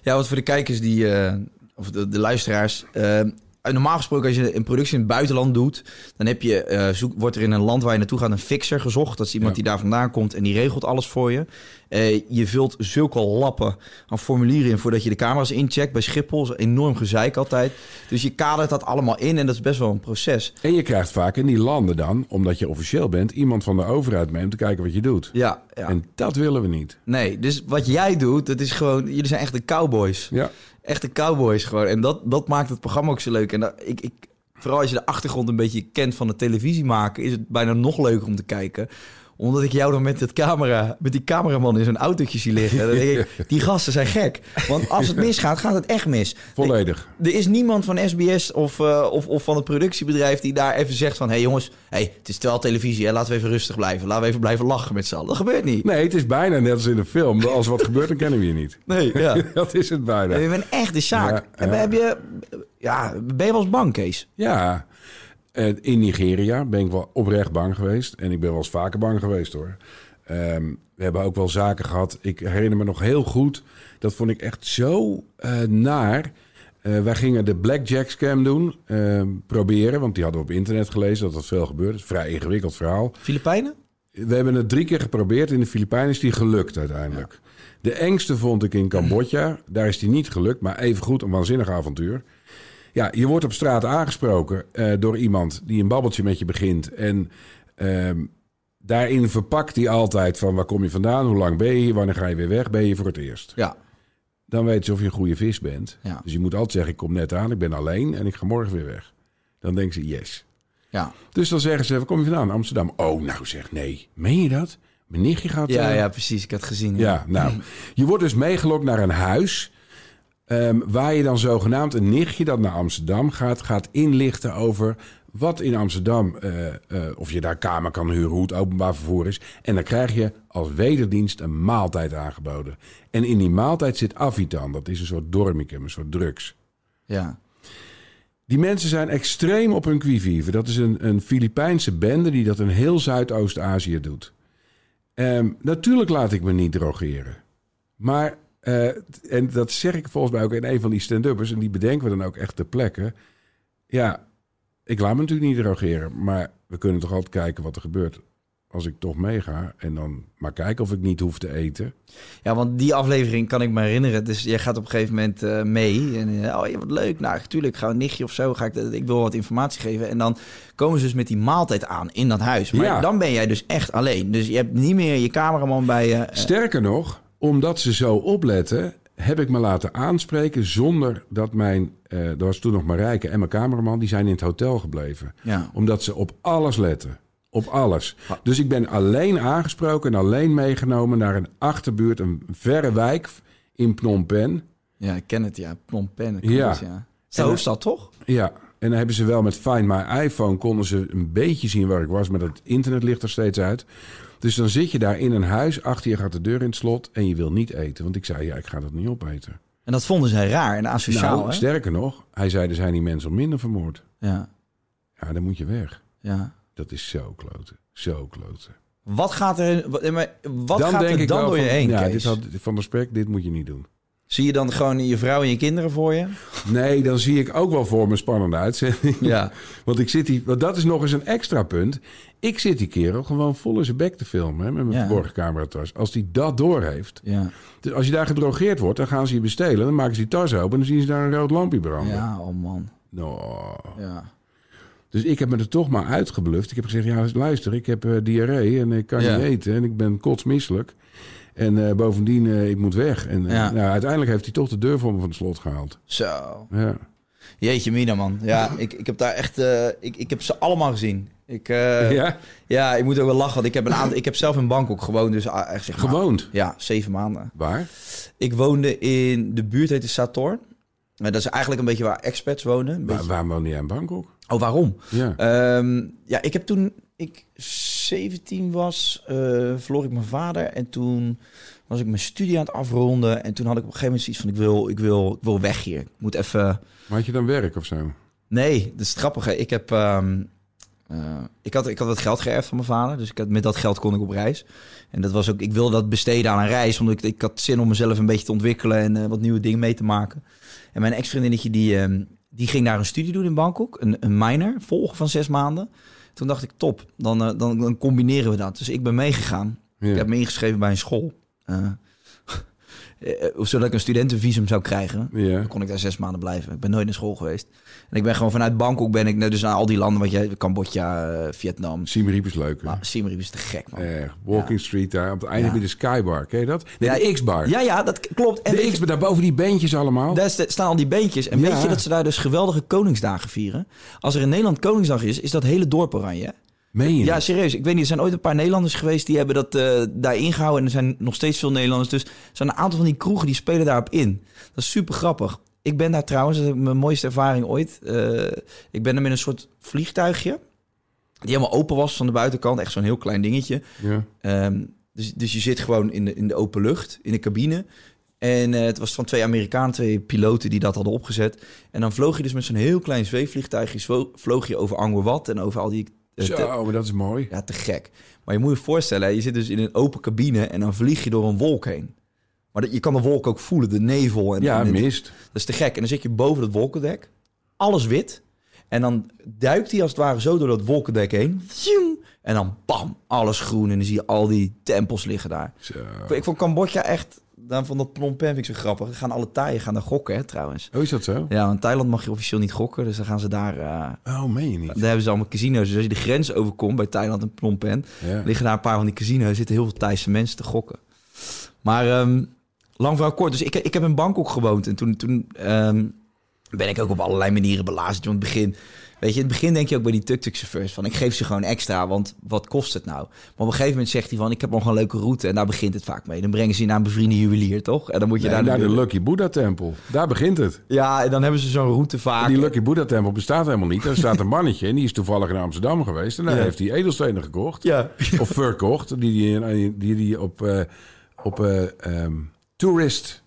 Ja, wat voor de kijkers die, eh, of de, de luisteraars. eh, normaal gesproken, als je een productie in het buitenland doet, dan heb je, eh, zoek, wordt er in een land waar je naartoe gaat een fixer gezocht. Dat is iemand Ja. die daar vandaan komt en die regelt alles voor je. Eh, je vult zulke lappen aan formulieren in voordat je de camera's incheckt. Bij Schiphol is enorm gezeik altijd. Dus je kadert dat allemaal in en dat is best wel een proces. En je krijgt vaak in die landen dan, omdat je officieel bent, iemand van de overheid mee om te kijken wat je doet. Ja, ja. En dat willen we niet. Nee, dus wat jij doet, dat is gewoon... Jullie zijn echt de cowboys. Ja. Echte cowboys gewoon. En dat, dat maakt het programma ook zo leuk. En ik, ik, vooral als je de achtergrond een beetje kent van de televisie maken... is het bijna nog leuker om te kijken. Omdat ik jou dan met, het camera, met die cameraman in zo'n autootje zie liggen. Dan denk ik, die gasten zijn gek. Want als het misgaat, gaat het echt mis. Volledig. Er is niemand van SBS of, eh, of, of van het productiebedrijf die daar even zegt van... hé hey jongens, hey, het is wel televisie, hè? laten we even rustig blijven. Laten we even blijven lachen met z'n allen. Dat gebeurt niet. Nee, het is bijna net als in een film. Als wat gebeurt, dan kennen we je niet. Nee, ja. Dat is het bijna. Je bent echt de zaak. Ja, ja. heb je, ja, ben je wel eens bang, Kees? Ja, eh, in Nigeria ben ik wel oprecht bang geweest. En ik ben wel eens vaker bang geweest hoor. Ehm, we hebben ook wel zaken gehad. Ik herinner me nog heel goed. Dat vond ik echt zo eh, naar. Eh, wij gingen de Blackjack scam doen. ehm, proberen, want die hadden we op internet gelezen dat dat veel een vrij ingewikkeld verhaal. Filipijnen? We hebben het drie keer geprobeerd. In de Filipijnen is die gelukt uiteindelijk. De engste vond ik in Cambodja. Daar is die niet gelukt, maar evengoed een waanzinnig avontuur. Ja, je wordt op straat aangesproken eh, door iemand die een babbeltje met je begint. En ehm, daarin verpakt hij altijd van waar kom je vandaan, hoe lang ben je wanneer ga je weer weg, ben je voor het eerst. Ja. Dan weet je of je een goede vis bent. Ja. Dus je moet altijd zeggen, ik kom net aan, ik ben alleen en ik ga morgen weer weg. Dan denken ze, yes. Ja. Dus dan zeggen ze, waar kom je vandaan? Amsterdam. Oh, nou zeg, nee. Meen je dat? Mijn nichtje gaat... Ja, eh, ja, precies. Ik had gezien. ja, nou. Je wordt dus meegelokt naar een huis... ehm, waar je dan zogenaamd een nichtje dat naar Amsterdam gaat... gaat inlichten over wat in Amsterdam... eh, eh, of je daar kamer kan huren, hoe het openbaar vervoer is. En dan krijg je als wederdienst een maaltijd aangeboden. En in die maaltijd zit Avitan. Dat is een soort dormicum, een soort drugs. Ja. Die mensen zijn extreem op hun quivive. Dat is een, een Filipijnse bende die dat in heel Zuidoost-Azië doet. Ehm, natuurlijk laat ik me niet drogeren. Maar, eh, en dat zeg ik volgens mij ook in een van die stand-uppers... en die bedenken we dan ook echt ter plekke. Ja, ik laat me natuurlijk niet drogeren... maar we kunnen toch altijd kijken wat er gebeurt als ik toch meega. En dan maar kijken of ik niet hoef te eten. ja, want die aflevering kan ik me herinneren. Dus jij gaat op een gegeven moment eh, mee. En eh, oh, ja, wat leuk. Nou, natuurlijk, ga een nichtje of zo. Ga ik, ik wil wat informatie geven. En dan komen ze dus met die maaltijd aan in dat huis. Maar Ja. dan ben jij dus echt alleen. Dus je hebt niet meer je cameraman bij je. Sterker nog, omdat ze zo opletten, heb ik me laten aanspreken zonder dat mijn, eh dat was toen nog Marijke en mijn cameraman, die zijn in het hotel gebleven. Ja. Omdat ze op alles letten. Op alles. Dus ik ben alleen aangesproken en alleen meegenomen naar een achterbuurt, een verre wijk in Phnom Penh. ja, ik ken het, ja. Phnom Penh. Ja. het, ja. Is En, hoofdstad, toch? Ja, en dan hebben ze wel met Find My iPhone konden ze een beetje zien waar ik was, maar het internet ligt er steeds uit. Dus dan zit je daar in een huis, achter je gaat de deur in het slot en je wil niet eten. Want ik zei, ja, ik ga dat niet opeten. En dat vonden zij raar en asociaal, nou, hè? sterker nog, hij zei, er zijn die mensen al minder vermoord. Ja, Ja, dan moet je weg. ja. Dat is zo kloten. Zo kloten. Wat gaat er, wat, dan gaat denk er ik dan wel door je van, heen, ja, Kees? dit had, van respect, dit moet je niet doen. Zie je dan gewoon je vrouw en je kinderen voor je? Nee, dan zie ik ook wel voor me spannende uitzending. Ja. Want ik zit hier, want dat is nog eens een extra punt. Ik zit die kerel gewoon vol in zijn bek te filmen hè, met mijn Ja. verborgen cameratas. Als die dat door heeft. Ja. Dus als je daar gedrogeerd wordt, dan gaan ze je bestelen. Dan maken ze die tas open en dan zien ze daar een rood lampje branden. Ja, oh man. Nou. Ja. Dus ik heb me er toch maar uitgebluft. Ik heb gezegd, ja luister, ik heb eh, diarree en ik kan Ja. niet eten. En ik ben kotsmisselijk. En eh, bovendien, eh, ik moet weg. En eh, Ja. nou, uiteindelijk heeft hij toch de deur voor me van het slot gehaald. Zo. Ja. Jeetje mina, man. Ja, ik, ik heb daar echt... ik, ik heb ze allemaal gezien. Ik, ja? ja? ik moet ook wel lachen. Want ik heb, een aantal, ik heb zelf in Bangkok gewoond. Dus ah, echt zeg maar, Gewoond. Ja, zeven maanden. Waar? Ik woonde in... De buurt heette Sator. Maar dat is eigenlijk een beetje waar expats wonen. Een Waar, beetje- waar woon jij in Bangkok? Oh, waarom? Ja. Ehm, ja, ik heb toen ik 17 was, eh verloor ik mijn vader. En toen was ik mijn studie aan het afronden. En toen had ik op een gegeven moment zoiets van, ik wil, ik wil, ik wil weg hier. Ik moet even... Maar had je dan werk of zo? Nee, dat is het grappige. Ik heb... eh, ik, had, ik had het geld geërfd van mijn vader. Dus ik had, met dat geld kon ik op reis. En dat was ook... Ik wilde dat besteden aan een reis. Omdat ik, ik had zin om mezelf een beetje te ontwikkelen. En eh, wat nieuwe dingen mee te maken. En mijn ex-vriendinnetje die, ehm, die ging daar een studie doen in Bangkok. Een, een minor, volgen van zes maanden. Toen dacht ik, top. Dan, eh, dan, dan combineren we dat. Dus ik ben meegegaan. Ja. Ik heb me ingeschreven bij een school. Eh, eh, zodat ik een studentenvisum zou krijgen. Dan kon ik daar zes maanden blijven. Ik ben nooit naar school geweest. En ik ben gewoon vanuit Bangkok ben ik dus naar al die landen wat jij Cambodja, eh, Vietnam. Siem Reap is leuk. Maar Siem Reap is te gek, man. Erg. Walking Street daar. Op het einde Ja. heb je de Skybar. Ken je dat? Nee, Ja, de X-bar. Ja, ja, dat klopt. En de je- X-bar, daarboven die bandjes allemaal. daar sta- staan al die beentjes. En weet je dat ze daar dus geweldige Koningsdagen vieren? Als er in Nederland Koningsdag is, is dat hele dorp oranje. Hè? Meen je Ja, serieus. Ik weet niet, er zijn ooit een paar Nederlanders geweest die hebben dat eh daar ingehouden. En er zijn nog steeds veel Nederlanders. Dus er zijn een aantal van die kroegen die spelen daarop in. Dat is super grappig. Ik ben daar trouwens, dat is mijn mooiste ervaring ooit. eh, ik ben er met een soort vliegtuigje. Die helemaal open was van de buitenkant. Echt zo'n heel klein dingetje. Ja. Ehm, dus, dus je zit gewoon in de, in de open lucht, in de cabine. En eh, het was van twee Amerikanen, twee piloten die dat hadden opgezet. En dan vloog je dus met zo'n heel klein zweefvliegtuigje... vloog je over Angkor Wat en over al die... eh, te- Zo, maar dat is mooi. ja, te gek. Maar je moet je voorstellen, je zit dus in een open cabine... en dan vlieg je door een wolk heen. Maar dat- je kan de wolk ook voelen, de nevel. En, Ja, en, mist. dat is te gek. En dan zit je boven het wolkendek. Alles wit. En dan duikt hij als het ware zo door dat wolkendek heen. En dan bam, alles groen. En dan zie je al die tempels liggen daar. Zo. Ik vond Cambodja echt... Dan van dat Phnom Penh vind ik zo grappig. Er gaan alle taaien gaan daar gokken, hè, trouwens. Oh, is dat zo? Ja, in Thailand mag je officieel niet gokken. Dus dan gaan ze daar... eh, Oh, meen je niet? daar hebben ze allemaal casino's. Dus als je de grens overkomt bij Thailand en Phnom Penh... Ja. liggen daar een paar van die casino's. zitten heel veel Thaise mensen te gokken. Maar ehm, lang verhaal kort. Dus ik, ik heb in Bangkok gewoond. En toen, toen ehm, ben ik ook op allerlei manieren belazerd. Want in het begin... Weet je, in het begin denk je ook bij die tuk-tuk-chauffeurs van... ik geef ze gewoon extra, want wat kost het nou? Maar op een gegeven moment zegt hij van... ik heb nog een leuke route en daar begint het vaak mee. Dan brengen ze je naar een bevriende juwelier, toch? En dan moet je Nee, daar naar de. Lucky Buddha Tempel. Daar begint het. Ja, en dan hebben ze zo'n route vaak. Die Lucky Buddha Tempel bestaat helemaal niet. Er staat een mannetje en die is toevallig in Amsterdam geweest. En daar Ja. heeft hij edelstenen gekocht. Ja. Of verkocht. Die die, die, die op, eh, op eh, ehm, Tourist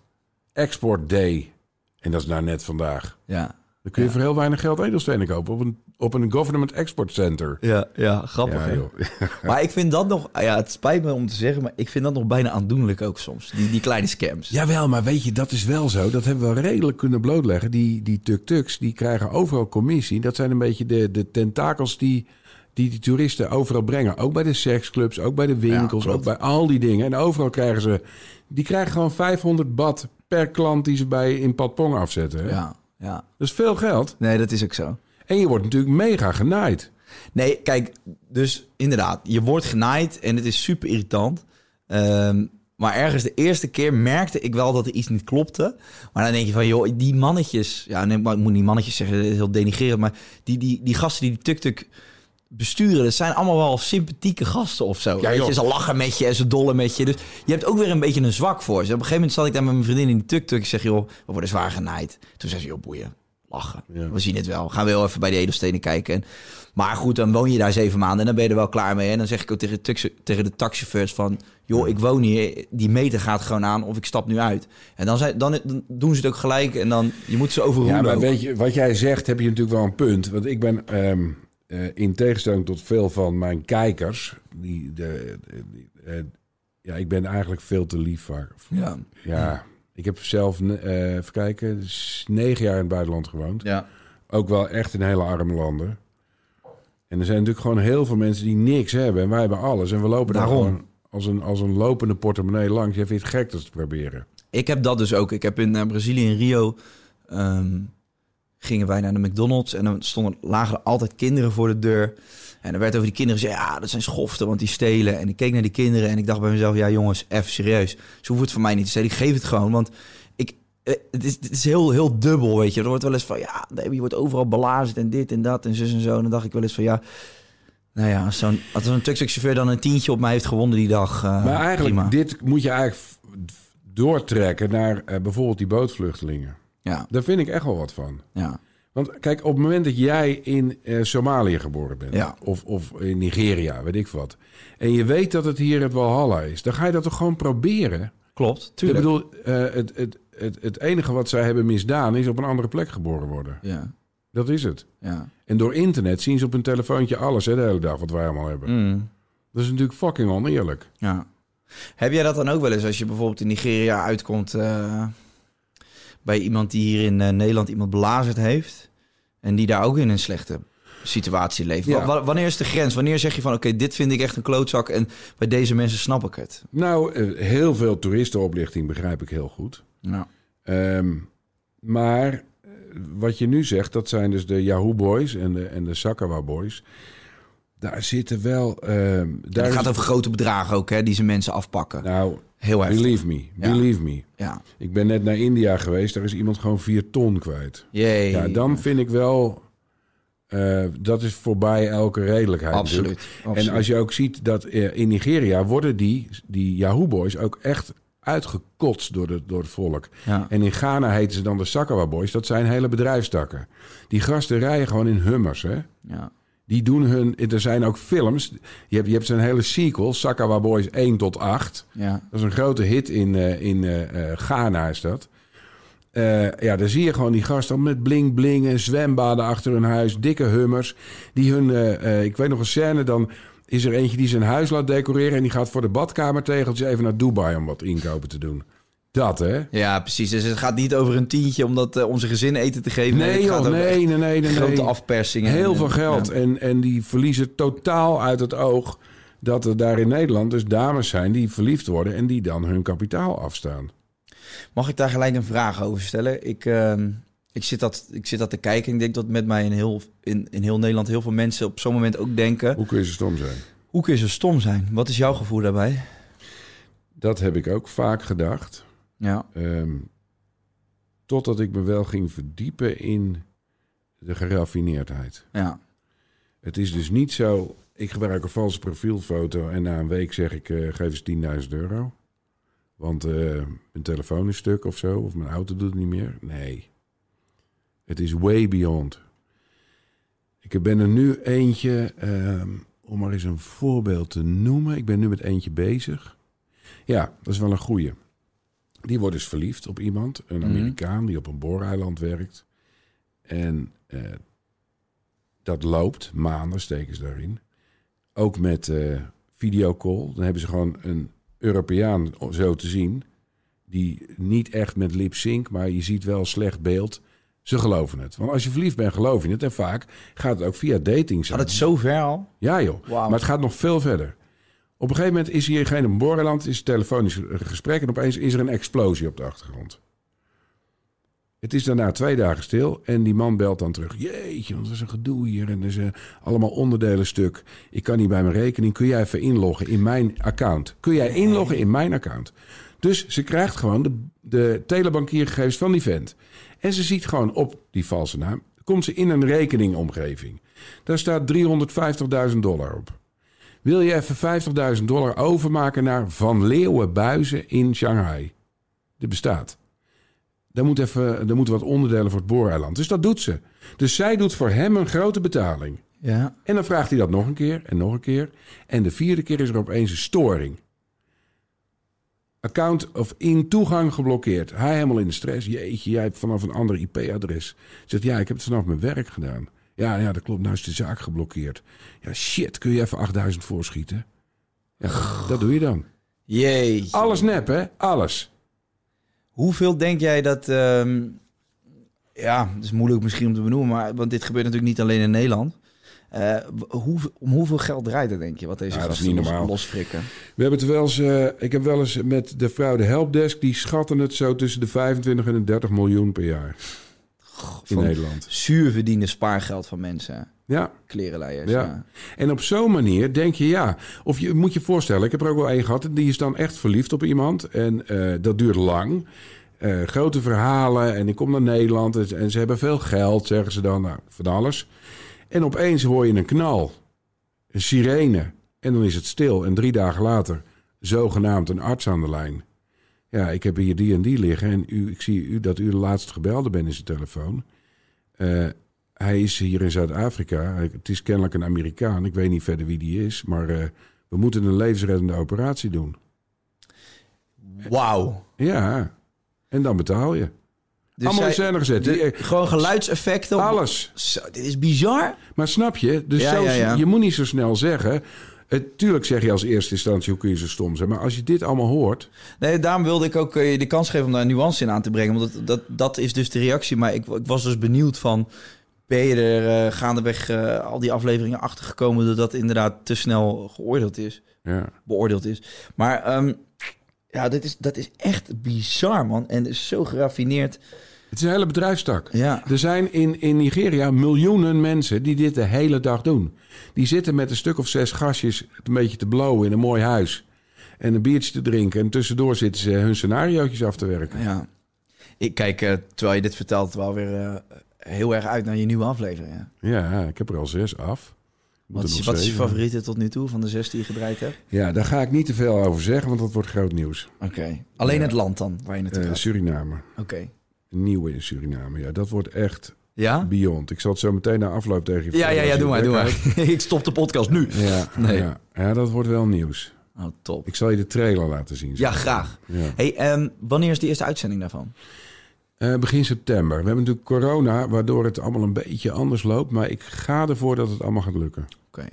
Export Day. En dat is nou net vandaag. Ja, Dan kun je voor heel weinig geld edelstenen kopen. Op een, op een Government Export Center. ja, ja grappig Ja, hè? joh. Maar ik vind dat nog, ja, het spijt me om te zeggen, maar ik vind dat nog bijna aandoenlijk ook soms. Die, die kleine scams. Jawel, maar weet je, dat is wel zo. Dat hebben we redelijk kunnen blootleggen. Die, die tuk-tuks, die krijgen overal commissie. Dat zijn een beetje de, de tentakels die, die die toeristen overal brengen. Ook bij de seksclubs, ook bij de winkels, ook bij al die dingen. En overal krijgen ze... Die krijgen gewoon 500 bad per klant die ze bij in Patpong afzetten. hè? Ja, ja. Dat is veel geld. Nee, dat is ook zo. En je wordt natuurlijk mega genaaid. Nee, kijk, dus inderdaad, je wordt genaaid en het is super irritant. Ehm, maar ergens de eerste keer merkte ik wel dat er iets niet klopte. Maar dan denk je van, joh, die mannetjes... Ja, nee, maar ik moet niet mannetjes zeggen, dat is heel denigrerend. Maar die, die, die gasten die die tuk-tuk besturen... dat zijn allemaal wel sympathieke gasten of zo. Ja, Weet je, ze lachen met je en ze dollen met je. Dus je hebt ook weer een beetje een zwak voor ze. Op een gegeven moment zat ik daar met mijn vriendin in die tuk-tuk. Ik zeg, joh, we worden zwaar genaaid. Toen zei ze, joh, boeien, lachen. Ja. We zien het wel. Gaan we heel even bij de edelstenen kijken. En, maar goed, dan woon je daar zeven maanden en dan ben je er wel klaar mee. En dan zeg ik ook tegen, de tegen de taxichauffeurs van... joh, ik woon hier, die meter gaat gewoon aan of ik stap nu uit. En dan, zijn, dan, dan doen ze het ook gelijk en dan... je moet ze overroelen Ja, maar ook. weet je, wat jij zegt, heb je natuurlijk wel een punt. Want ik ben ehm, eh, in tegenstelling tot veel van mijn kijkers, die, de, eh, ja, ik ben eigenlijk veel te lief vaak. Ja. Ja, Ik heb zelf, eh, even kijken, s- negen jaar in het buitenland gewoond. Ja. Ook wel echt in hele arme landen. En er zijn natuurlijk gewoon heel veel mensen die niks hebben. En wij hebben alles. En we lopen daar gewoon als een, als een lopende portemonnee langs. Je vindt het gek dat te proberen. Ik heb dat dus ook. Ik heb in Brazilië, in Rio, ehm, gingen wij naar de McDonald's. En dan stonden, lagen er altijd kinderen voor de deur. En er werd over die kinderen gezegd, ja, dat zijn schoften, want die stelen. En ik keek naar die kinderen en ik dacht bij mezelf, ja jongens, even serieus. Ze hoeven het van mij niet te stelen. Ik geef het gewoon, want ik, eh, het, is, het is heel, heel dubbel, weet je. Er wordt wel eens van, ja, je wordt overal belazerd en dit en dat en zus en zo. En dan dacht ik wel eens van, ja, nou ja, als zo'n als zo'n tuk-tuk-chauffeur dan een tientje op mij heeft gewonnen die dag, eh, maar eigenlijk, prima. dit moet je eigenlijk doortrekken naar eh, bijvoorbeeld die bootvluchtelingen. Ja, Daar vind ik echt wel wat van. ja, Want kijk, op het moment dat jij in eh, Somalië geboren bent, Ja. of, of in Nigeria, weet ik wat, en je weet dat het hier het Walhalla is, dan ga je dat toch gewoon proberen? klopt, Ik tuurlijk. bedoel, eh, het, het, het, het enige wat zij hebben misdaan is op een andere plek geboren worden. Ja, Dat is het. ja. En door internet zien ze op hun telefoontje alles hè, de hele dag wat wij allemaal hebben. Mm. Dat is natuurlijk fucking oneerlijk. Ja. Heb jij dat dan ook wel eens als je bijvoorbeeld in Nigeria uitkomt eh, bij iemand die hier in eh, Nederland iemand belazerd heeft en die daar ook in een slechte situatie leeft? Ja. Wanneer is de grens? Wanneer zeg je van oké, dit vind ik echt een klootzak en bij deze mensen snap ik het? Nou, eh, heel veel toeristenoplichting begrijp ik heel goed. Ja. Ehm, maar eh, wat je nu zegt, dat zijn dus de Yahoo Boys en de, en de Sakawa Boys. Daar zitten wel... ehm daar Het is- gaat over grote bedragen ook, hè, die ze mensen afpakken. Nou, Heel believe me, believe me. Ja. Ik ben net naar India geweest, daar is iemand gewoon vier ton kwijt. Jee. Ja, dan vind ik wel... eh, dat is voorbij elke redelijkheid Absoluut. En als je ook ziet dat eh, in Nigeria worden die, die Yahoo Boys ook echt uitgekotst door, de, door het volk. Ja. En in Ghana heten ze dan de Sakawa Boys. Dat zijn hele bedrijfstakken. Die gasten rijden gewoon in hummers, hè. Ja. Die doen hun... Er zijn ook films. Je hebt, je hebt zo'n hele sequel, Sakawa Boys 1 tot 8. Ja. Dat is een grote hit in, eh, in eh, eh, Ghana is dat. Ja, daar zie je gewoon die gasten met bling bling en zwembaden achter hun huis. Dikke hummers. Die hun, ik weet nog een scène, dan is er eentje die zijn huis laat decoreren... en die gaat voor de badkamertegeltjes even naar Dubai om wat inkopen te doen. Dat, hè? ja, precies. Dus het gaat niet over een tientje om, dat, om zijn gezin eten te geven. Nee, het gaat joh, over nee, echt nee, nee, nee, Grote nee. afpersingen. Heel En, veel geld. ja. En, en die verliezen totaal uit het oog dat er daar in Nederland dus dames zijn die verliefd worden... en die dan hun kapitaal afstaan. Mag ik daar gelijk een vraag over stellen? Ik, ehm, ik, zit, dat, ik zit dat te kijken. Ik denk dat met mij in heel, in, in heel Nederland heel veel mensen op zo'n moment ook denken... Hoe kun je zo stom zijn? Hoe kun je zo stom zijn? Wat is jouw gevoel daarbij? Dat heb ik ook vaak gedacht. Ja, Ehm, totdat ik me wel ging verdiepen in de geraffineerdheid. ja, Het is dus niet zo, ik gebruik een valse profielfoto en na een week zeg ik, eh, geef eens 10.000 euro. Want eh, mijn telefoon is stuk of zo, of mijn auto doet het niet meer. Nee, het is way beyond. Ik ben er nu eentje, ehm, om maar eens een voorbeeld te noemen. Ik ben nu met eentje bezig. Ja, dat is wel een goeie. Die wordt dus verliefd op iemand, een Mhm. Amerikaan die op een booreiland werkt. En eh, dat loopt, maanden steken ze daarin. Ook met eh videocall. Dan hebben ze gewoon een Europeaan zo te zien. Die niet echt met lip sync, maar je ziet wel slecht beeld. Ze geloven het. Want als je verliefd bent, geloof je het. En vaak gaat het ook via dating Gaat het zo ver al? Ja joh, maar het gaat nog veel verder. Op een gegeven moment is hier geen een borreland, is een telefonisch gesprek... en opeens is er een explosie op de achtergrond. Het is daarna twee dagen stil en die man belt dan terug. Jeetje, want er is een gedoe hier en er is eh, allemaal onderdelen stuk. Ik kan niet bij mijn rekening. Kun jij even inloggen in mijn account? Kun jij inloggen in mijn account? Dus ze krijgt gewoon de, de telebankiergegevens van die vent. En ze ziet gewoon op die valse naam... komt ze in een rekeningomgeving. Daar staat 350.000 dollar op. Wil je even 50.000 dollar overmaken naar Van Leeuwenbuizen in Shanghai? Dit bestaat. Daar, moet even, daar moeten wat onderdelen voor het booreiland. Dus dat doet ze. Dus zij doet voor hem een grote betaling. Ja. En dan vraagt hij dat nog een keer en nog een keer. En de vierde keer is er opeens een storing. Account of in toegang geblokkeerd. Hij helemaal in de stress. Jeetje, jij hebt vanaf een ander IP-adres. Zegt ja, ik heb het vanaf mijn werk gedaan. Ja, ja, dat klopt. Nou is de zaak geblokkeerd. Ja, shit, kun je even 8000 voorschieten? Ja, dat doe je dan. Jee. Alles nep, hè? Alles. Hoeveel denk jij dat... ehm, ja, het is moeilijk misschien om te benoemen, maar, want dit gebeurt natuurlijk niet alleen in Nederland. Eh, hoe, om hoeveel geld draait het, denk je, wat deze Ja, dat is gasten los- losfrikken? We hebben het wel eens, eh, ik heb wel eens met de vrouw de helpdesk, die schatten het zo tussen de 25 en de 30 miljoen per jaar in Nederland. Zuur verdiende spaargeld van mensen, Ja, klerenleiers. Ja. Ja. en op zo'n manier denk je ja. Of je moet je voorstellen, ik heb er ook wel één gehad, die is dan echt verliefd op iemand. En eh, dat duurt lang. Eh, grote verhalen en ik kom naar Nederland en, en ze hebben veel geld, zeggen ze dan. Nou, van alles. En opeens hoor je een knal, een sirene. En dan is het stil. En drie dagen later, zogenaamd een arts aan de lijn. Ja, ik heb hier die en die liggen. En u, ik zie u dat u de laatste gebelde bent in zijn telefoon. Eh, hij is hier in Zuid-Afrika. Het is kennelijk een Amerikaan. Ik weet niet verder wie die is. Maar eh, we moeten een levensreddende operatie doen. Wauw. Ja, en dan betaal je. Dus Allemaal in zij- scène gezet. de- gewoon geluidseffecten. Alles. Zo, dit is bizar. Maar snap je? Dus Ja, zo, ja, ja. je moet niet zo snel zeggen. Eh, tuurlijk zeg je als eerste instantie hoe kun je zo stom zijn. Maar als je dit allemaal hoort. Nee, daarom wilde ik ook eh, je de kans geven om daar nuance in aan te brengen. Want dat, dat, dat is dus de reactie. Maar ik, ik was dus benieuwd van... Ben je er eh, gaandeweg al die afleveringen achter gekomen... dat dat inderdaad te snel geoordeeld is, Ja. beoordeeld is. Maar ehm, ja, dit is, dat is echt bizar, man. En is zo geraffineerd. Het is een hele bedrijfstak. Ja. Er zijn in, in Nigeria miljoenen mensen die dit de hele dag doen. Die zitten met een stuk of zes gastjes een beetje te blowen in een mooi huis. En een biertje te drinken. En tussendoor zitten ze hun scenario's af te werken. ja. Ik kijk, eh, terwijl je dit vertelt, wel weer eh, heel erg uit naar je nieuwe aflevering. Ja. Ja, ik heb er al zes af. Wat, is, wat is je favoriete tot nu toe van de zes die je gedraaid hebt? Ja, daar ga ik niet te veel over zeggen, want dat wordt groot nieuws. Oké. Alleen het land dan, waar je naartoe Eh, gaat? Suriname. Oké. Nieuwe in Suriname. Ja, dat wordt echt Ja? beyond. Ik zal het zo meteen na afloop tegen je Ja, ja, ja, doe maar, doe maar. ik stop de podcast nu. Ja, Nee. ja, ja, dat wordt wel nieuws. Oh, top. Ik zal je de trailer laten zien. Ja, graag. Ja. Hey, ehm, wanneer is de eerste uitzending daarvan? Eh, begin september. We hebben natuurlijk corona, waardoor het allemaal een beetje anders loopt. Maar ik ga ervoor dat het allemaal gaat lukken. Oké.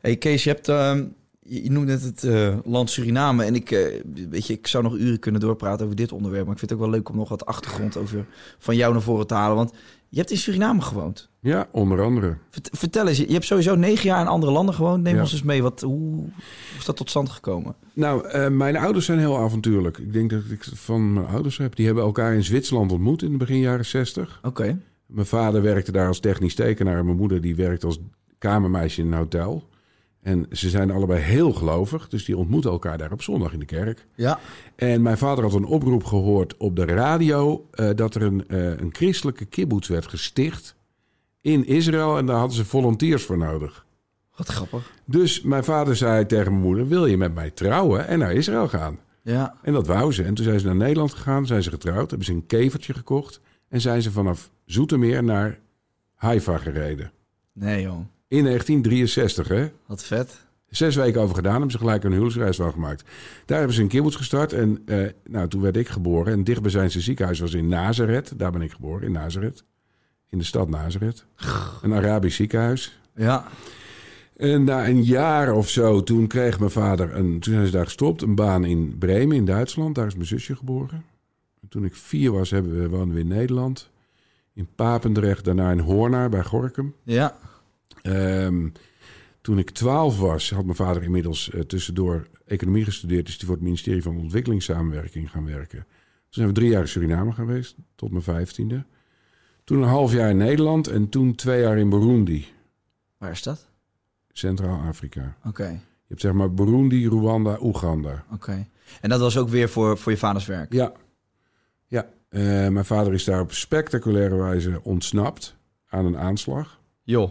Hey Kees, je hebt... ehm, je noemt net het eh, land Suriname. En ik, eh, weet je, ik zou nog uren kunnen doorpraten over dit onderwerp. Maar ik vind het ook wel leuk om nog wat achtergrond over van jou naar voren te halen. Want je hebt in Suriname gewoond. Ja, onder andere. Vert- Vertel eens, je hebt sowieso negen jaar in andere landen gewoond. Neem Ja. ons eens mee. Wat, hoe, hoe is dat tot stand gekomen? Nou, eh, mijn ouders zijn heel avontuurlijk. Ik denk dat ik van mijn ouders heb. Die hebben elkaar in Zwitserland ontmoet in de begin jaren 60. Oké. Mijn vader werkte daar als technisch tekenaar. En mijn moeder die werkte als kamermeisje in een hotel. En ze zijn allebei heel gelovig. Dus die ontmoeten elkaar daar op zondag in de kerk. Ja. En mijn vader had een oproep gehoord op de radio... eh, dat er een, eh, een christelijke kibbutz werd gesticht in Israël. En daar hadden ze volontiers voor nodig. Wat grappig. Dus mijn vader zei tegen mijn moeder... wil je met mij trouwen en naar Israël gaan? Ja. En dat wou ze. En toen zijn ze naar Nederland gegaan, zijn ze getrouwd... hebben ze een kevertje gekocht... en zijn ze vanaf Zoetermeer naar Haifa gereden. Nee joh. In 1963, hè? Wat vet. Zes weken over gedaan, hebben ze gelijk een huwelijksreis van gemaakt. Daar hebben ze een kibbutz gestart en eh, nou, toen werd ik geboren. En dichtbijzijnse ziekenhuis was in Nazareth. Daar ben ik geboren, in Nazareth. In de stad Nazareth. Een Arabisch ziekenhuis. Ja. En na een jaar of zo, toen kreeg mijn vader, een, toen zijn ze daar gestopt, een baan in Bremen in Duitsland. Daar is mijn zusje geboren. En toen ik vier was, hebben we, woonden we in Nederland. In Papendrecht, daarna in Hoornaar bij Gorkum. Ja. Ehm, toen ik twaalf was, had mijn vader inmiddels eh, tussendoor economie gestudeerd. Dus die voor het ministerie van Ontwikkelingssamenwerking gaan werken. Toen zijn we drie jaar in Suriname geweest, tot mijn vijftiende. Toen een half jaar in Nederland en toen twee jaar in Burundi, Waar is dat? Centraal-Afrika. Oké. Je hebt zeg maar Burundi, Rwanda, Oeganda. Oké. En dat was ook weer voor, voor je vaders werk? Ja, ja. Eh, mijn vader is daar op spectaculaire wijze ontsnapt aan een aanslag. Joh.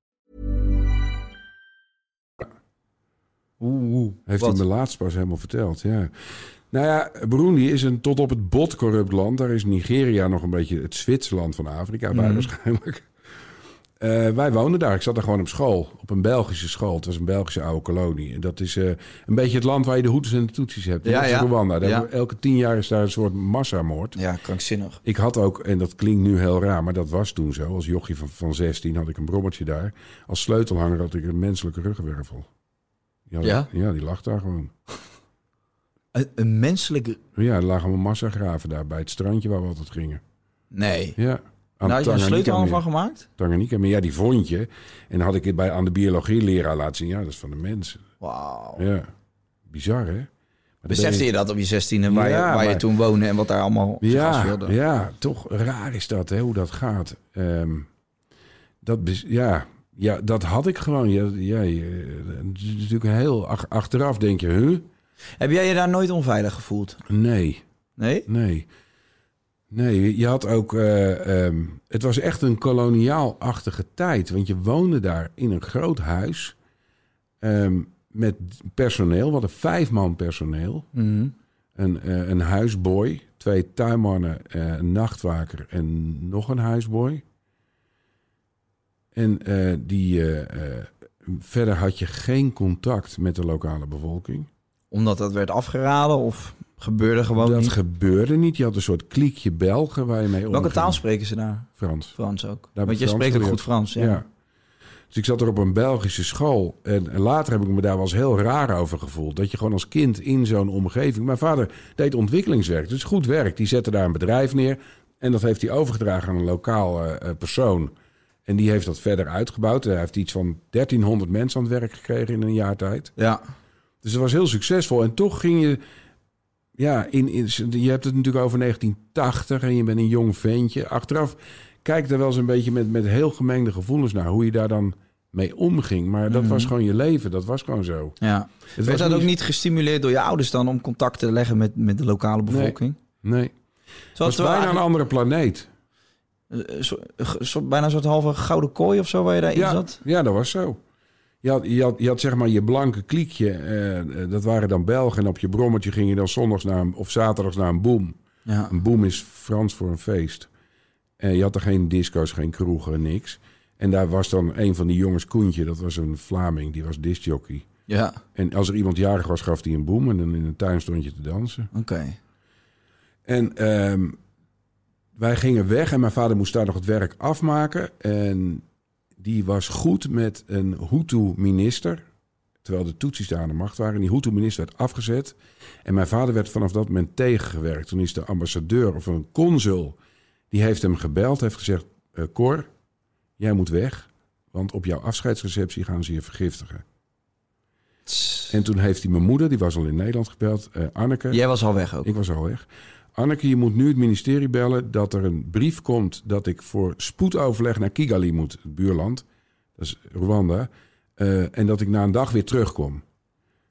Oeh, Heeft wat? hij me laatst pas helemaal verteld, ja. Nou ja, Burundi is een tot op het bot corrupt land. Daar is Nigeria nog een beetje het Zwitserland van Afrika bij Mhm. waarschijnlijk. Eh, wij woonden daar. Ik zat daar gewoon op school. Op een Belgische school. Het was een Belgische oude kolonie. En dat is eh, een beetje het land waar je de hoeders en de toetsies hebt. Ja, dat is ja. Rwanda. Daar Ja. Elke tien jaar is daar een soort massamoord. Ja, krankzinnig. Ik had ook, en dat klinkt nu heel raar, maar dat was toen zo. Als jochie van, van 16 had ik een brommertje daar. Als sleutelhanger had ik een menselijke ruggenwervel. Ja? Ja, die lag daar gewoon. Een, een menselijke... Ja, er lagen allemaal massagraven daar bij het strandje waar we altijd gingen. Nee. Ja. Aan Daar had je een meer. van gemaakt? Tanganyika, maar ja, die vond je. En dan had ik het bij, aan de biologieleraar laten zien. Ja, dat is van de mensen. Wauw. Ja. Bizar, hè? Maar Besefte ben je dat op je zestiende, waar, Ja, je, waar je toen woonde en wat daar allemaal Ja, ja, toch raar is dat, hè, hoe dat gaat. Ehm, dat, ja, ja, dat had ik gewoon. Ja, ja, het is natuurlijk heel ach- achteraf denk je, huh? Heb jij je daar nooit onveilig gevoeld? Nee, Nee? nee. Nee, je had ook... eh, ehm, het was echt een koloniaal-achtige tijd. Want je woonde daar in een groot huis... ehm, met personeel. We hadden vijf man personeel. Mhm. Een, eh, een huisboy, twee tuinmannen, eh, een nachtwaker en nog een huisboy. En eh, die, eh, eh, verder had je geen contact met de lokale bevolking. Omdat dat werd afgeraden of gebeurde gewoon dat niet? gebeurde niet. Je had een soort kliekje Belgen waar je mee omging. Welke taal spreken ze daar? Frans. Frans ook. Want jij spreekt ook goed Frans, ja. Ja. Dus ik zat er op een Belgische school. En, later heb ik me daar wel eens heel raar over gevoeld. Dat je gewoon als kind in zo'n omgeving... Mijn vader deed ontwikkelingswerk. Dus goed werk. Die zette daar een bedrijf neer. En dat heeft hij overgedragen aan een lokaal persoon. En die heeft dat verder uitgebouwd. Hij heeft iets van 1300 mensen aan het werk gekregen in een jaar tijd. Ja. Dus het was heel succesvol. En toch ging je... Ja, in, in, je hebt het natuurlijk over 1980 en je bent een jong ventje. Achteraf kijk er wel eens een beetje met, met heel gemengde gevoelens naar. Hoe je daar dan mee omging. Maar dat was gewoon je leven. Dat was gewoon zo. ja. Het Werd was dat ook niet gestimuleerd door je ouders dan om contact te leggen met, met de lokale bevolking? Nee. Het was bijna een andere planeet. Eigenlijk, eh, zo- bijna een soort halve gouden kooi of zo waar je daarin Ja, zat? ja, dat was zo. Je had, je had, je had zeg maar je blanke kliekje. eh, eh, dat waren dan Belgen. En op je brommetje ging je dan zondags naar een, of zaterdags naar een boom. Ja. Een boom is Frans voor een feest. En je had er geen disco's, geen kroegen, niks. En daar was dan een van die jongens, Koentje, dat was een Vlaming, die was discjockey. Ja, En als er iemand jarig was, gaf hij een boom en dan in een tuin stond je te dansen. oké. En ehm, wij gingen weg en mijn vader moest daar nog het werk afmaken. En die was goed met een Hutu-minister. Terwijl de Tutsis daar aan de macht waren. En die Hutu-minister werd afgezet. En mijn vader werd vanaf dat moment tegengewerkt. Toen is de ambassadeur of een consul... die heeft hem gebeld, heeft gezegd... eh, Cor, jij moet weg. Want op jouw afscheidsreceptie gaan ze je vergiftigen. En toen heeft hij mijn moeder, die was al in Nederland gebeld... eh, Anneke, Jij was al weg ook. ik was al weg. Anneke, je moet nu het ministerie bellen dat er een brief komt dat ik voor spoedoverleg naar Kigali moet, het buurland. Dat is Rwanda. eh, en dat ik na een dag weer terugkom.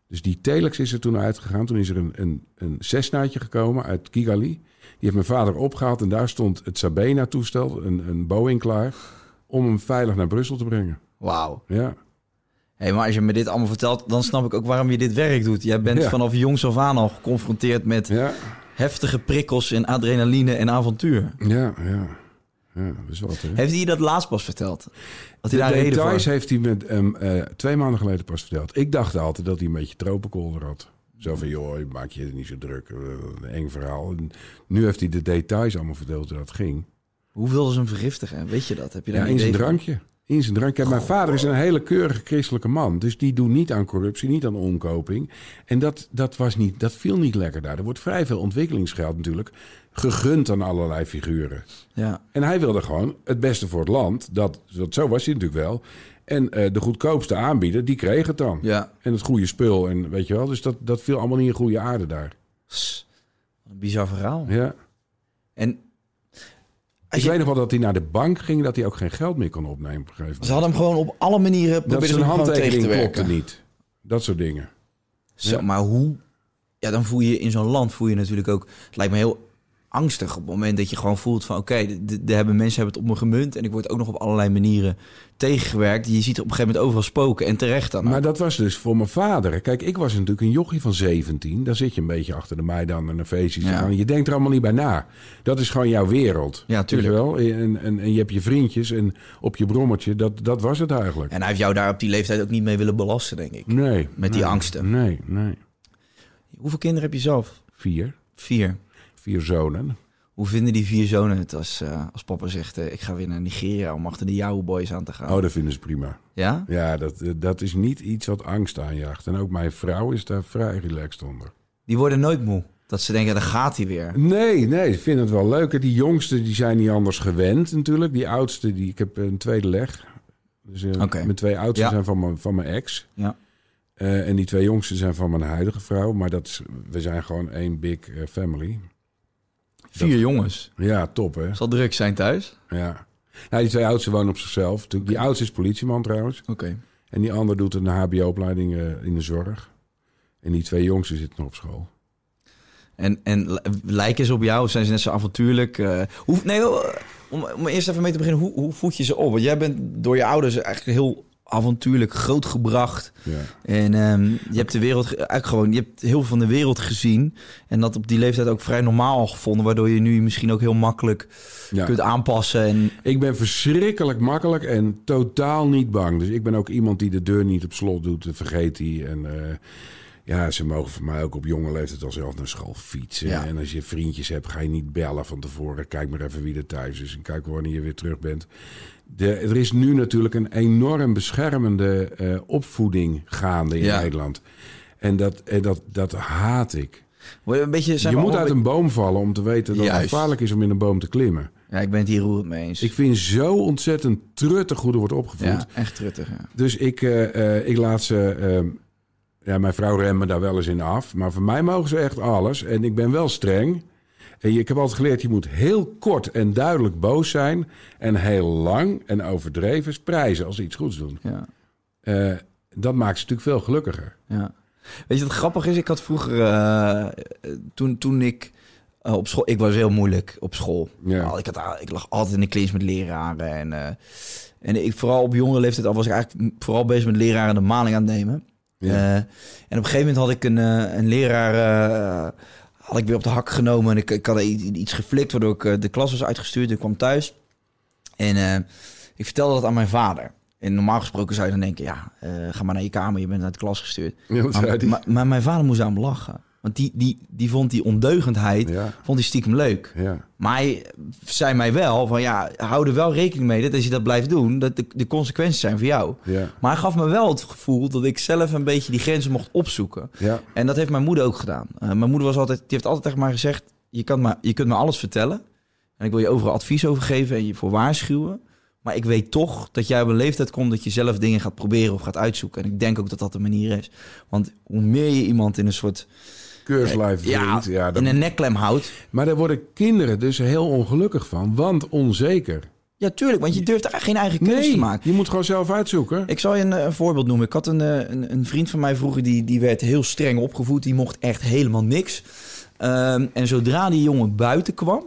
Dus die telex is er toen uitgegaan. Toen is er een, een, een Cessnaatje gekomen uit Kigali. Die heeft mijn vader opgehaald en daar stond het Sabena-toestel, een, een Boeing klaar, om hem veilig naar Brussel te brengen. Wauw. Ja, Hey, maar als je me dit allemaal vertelt, dan snap ik ook waarom je dit werk doet. Jij bent Ja. vanaf jongs af aan al geconfronteerd met ja, heftige prikkels en adrenaline en avontuur. ja, ja. Ja, dat is wat, hè? Heeft hij dat laatst pas verteld? De hij daar een reden details heeft hij met hem eh, twee maanden geleden pas verteld. Ik dacht altijd dat hij een beetje tropenkolder had. Zo van, joh, maak je het niet zo druk. eh, Een eng verhaal. En nu heeft hij de details allemaal verteld hoe dat ging. Hoe wilden ze hem vergiftigen? Weet je dat? Heb je daar Ja, een in zijn drankje. In zijn drankje. Mijn vader is een hele keurige christelijke man. Dus die doet niet aan corruptie, niet aan omkoping. En dat, dat, was niet, dat viel niet lekker daar. Er wordt vrij veel ontwikkelingsgeld natuurlijk gegund aan allerlei figuren. Ja. En hij wilde gewoon het beste voor het land. Dat, dat, zo was hij natuurlijk wel. En eh, de goedkoopste aanbieder, die kreeg het dan. Ja. En het goede spul. En weet je wel, dus dat, dat viel allemaal niet in goede aarde daar. Een bizar verhaal. Ja. En Ik weet nog wel dat hij naar de bank ging, dat hij ook geen geld meer kon opnemen op een gegeven moment. ze hadden hem gewoon op alle manieren ze zijn handtekening klopte niet. Dat soort dingen. Zo, Ja. maar hoe? Ja, dan voel je in zo'n land voel je natuurlijk ook. Het lijkt me heel angstig op het moment dat je gewoon voelt van... oké, de, hebben mensen hebben het op me gemunt... en ik word ook nog op allerlei manieren tegengewerkt. Je ziet er op een gegeven moment overal spoken en terecht dan. ook. Maar dat was dus voor mijn vader. Kijk, ik was natuurlijk een jochie van 17. Daar zit je een beetje achter de Maidan en een feestje te Ja. gaan. Je denkt er allemaal niet bij na. Dat is gewoon jouw wereld. Ja, tuurlijk. Wel? En, en, en je hebt je vriendjes en op je brommertje. Dat, dat was het eigenlijk. En hij heeft jou daar op die leeftijd ook niet mee willen belasten, denk ik. Nee. Met die angsten. Nee, nee. Hoeveel kinderen heb je zelf? Vier. Vier. Vier zonen. Hoe vinden die vier zonen het als, eh, als papa zegt... eh, ik ga weer naar Nigeria om achter de Yahoo Boys aan te gaan? Oh, dat vinden ze prima. Ja? Ja, dat, dat is niet iets wat angst aanjaagt. En ook mijn vrouw is daar vrij relaxed onder. Die worden nooit moe. Dat ze denken, daar gaat hij weer. Nee, nee, ik vind het wel leuk. Die jongsten die zijn niet anders gewend natuurlijk. Die oudste, die, ik heb een tweede leg. Dus eh, mijn twee oudsten Ja. zijn van mijn, van mijn ex. Ja. Eh, en die twee jongsten zijn van mijn huidige vrouw. Maar dat is, we zijn gewoon één big eh, family. Vier jongens. Ja, top hè. Zal druk zijn thuis? Ja. Nou, die twee oudsten wonen op zichzelf. Die oudste is politieman trouwens. Oké. En die ander doet een hbo-opleiding eh, in de zorg. En die twee jongsten zitten nog op school. En, en li- lijken ze op jou? Of zijn ze net zo avontuurlijk? eh hoe, nee, oh, om, om eerst even mee te beginnen. Hoe, hoe voed je ze op? Want jij bent door je ouders eigenlijk heel avontuurlijk grootgebracht. Ja. En ehm, je hebt de wereld ge- eigenlijk gewoon, je hebt heel veel van de wereld gezien. En dat op die leeftijd ook vrij normaal gevonden. Waardoor je nu misschien ook heel makkelijk Ja. kunt aanpassen. En Ik ben verschrikkelijk makkelijk en totaal niet bang. Dus ik ben ook iemand die de deur niet op slot doet. Vergeet hij. En eh, ja, ze mogen voor mij ook op jonge leeftijd al zelf naar school fietsen. Ja. En als je vriendjes hebt, ga je niet bellen van tevoren. Kijk maar even wie er thuis is en kijk wanneer je weer terug bent. De, er is nu natuurlijk een enorm beschermende eh, opvoeding gaande in Ja. Nederland. En dat, en dat, dat haat ik. een beetje... zijn je moet uit een boom vallen om te weten dat het gevaarlijk is om in een boom te klimmen. Ja, ik ben het hier roerend mee eens. Ik vind zo ontzettend truttig hoe er wordt opgevoed. ja, echt truttig. Ja. Dus ik, eh, eh, ik laat ze. ehm, ja, mijn vrouw remt me daar wel eens in af. Maar voor mij mogen ze echt alles. En ik ben wel streng. En je- ik heb altijd geleerd, je moet heel kort en duidelijk boos zijn. En heel lang en overdreven prijzen als ze iets goeds doen. Ja. Eh, dat maakt ze natuurlijk veel gelukkiger. Ja. Weet je wat grappig is? Ik had vroeger, eh, toen, toen ik eh, op school, ik was heel moeilijk op school. Ja. Ik, had, ik lag altijd in de clinch met leraren. En, en ik, vooral op jongere leeftijd al was ik eigenlijk vooral bezig met leraren de maling aan het nemen. Ja. En op een gegeven moment had ik een, een leraar had ik weer op de hak genomen. En ik, ik had i- iets geflikt waardoor ik eh, de klas was uitgestuurd. Ik kwam thuis. En eh, ik vertelde dat aan mijn vader. En normaal gesproken zou je dan denken, ja, eh, ga maar naar je kamer, je bent naar de klas gestuurd. Ja, Maar, maar, maar mijn vader moest aan me lachen. Want die, die, die vond die ondeugendheid Ja. vond hij stiekem leuk. Ja. Maar hij zei mij wel van ja, hou er wel rekening mee dat als je dat blijft doen, dat de, de consequenties zijn voor jou. Ja. Maar hij gaf me wel het gevoel dat ik zelf een beetje die grenzen mocht opzoeken. Ja. En dat heeft mijn moeder ook gedaan. Eh, mijn moeder was altijd, die heeft altijd tegen mij gezegd: je, kan me, je kunt me alles vertellen. En ik wil je overal advies over geven en je voor waarschuwen. Maar ik weet toch dat jij op een leeftijd komt dat je zelf dingen gaat proberen of gaat uitzoeken. En ik denk ook dat dat de manier is. Want hoe meer je iemand in een soort Keurslijf ja. Ja, in een nekklem houdt. Maar daar worden kinderen dus heel ongelukkig van. Want onzeker. Ja, tuurlijk, want je durft daar geen eigen keuze Nee, te maken. je moet gewoon zelf uitzoeken. Ik zal je een, eh, een voorbeeld noemen. Ik had een, eh, een, een vriend van mij vroeger, die, die werd heel streng opgevoed. Die mocht echt helemaal niks. Ehm, en zodra die jongen buiten kwam,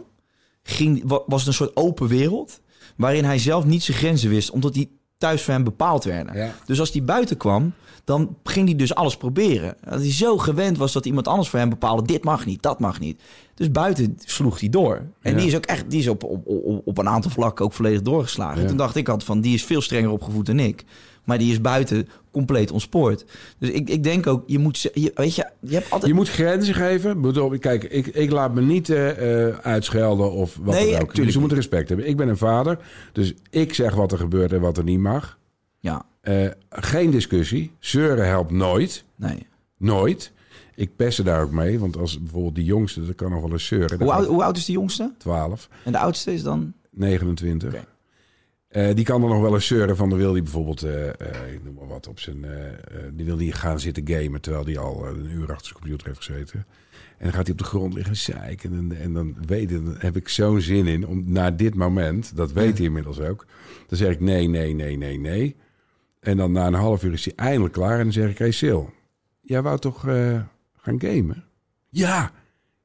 ging, wa- was het een soort open wereld. Waarin hij zelf niet zijn grenzen wist, omdat die thuis voor hem bepaald werden. Ja. Dus als hij buiten kwam, dan ging hij dus alles proberen. Dat hij zo gewend was dat iemand anders voor hem bepaalde: dit mag niet, dat mag niet. Dus buiten sloeg hij door. En Ja. die is ook echt, die is op, op, op, op een aantal vlakken ook volledig doorgeslagen. Ja. Toen dacht ik altijd van, die is veel strenger opgevoed dan ik. Maar die is buiten compleet ontspoord. Dus ik, ik denk ook, je moet, ze- je, weet je, je hebt altijd. Je moet grenzen geven. Kijk, ik, ik laat me niet eh, eh, uitschelden of wat Nee, dan ook. Dus je moet respect hebben. Ik ben een vader, dus ik zeg wat er gebeurt en wat er niet mag. Ja, Eh, geen discussie. Zeuren helpt nooit. nee. Nooit. Ik pest er daar ook mee, want als bijvoorbeeld die jongste, dat kan nog wel eens zeuren. Hoe oud, hoe oud is de jongste? 12, En de oudste is dan? 29. Oké. Eh, die kan er nog wel eens zeuren van, dan wil hij bijvoorbeeld, eh, eh, ik noem maar wat, op zijn, die wil niet gaan zitten gamen, terwijl hij al een uur achter zijn computer heeft gezeten. En dan gaat hij op de grond liggen zeiken. En, en dan weet ik, dan heb ik zo'n zin in om naar dit moment, dat weet hij inmiddels ook. Dan zeg ik nee, nee, nee, nee, nee. En dan na een half uur is hij eindelijk klaar. En dan zeg ik, hey Sil, jij wou toch gaan gamen? Ja.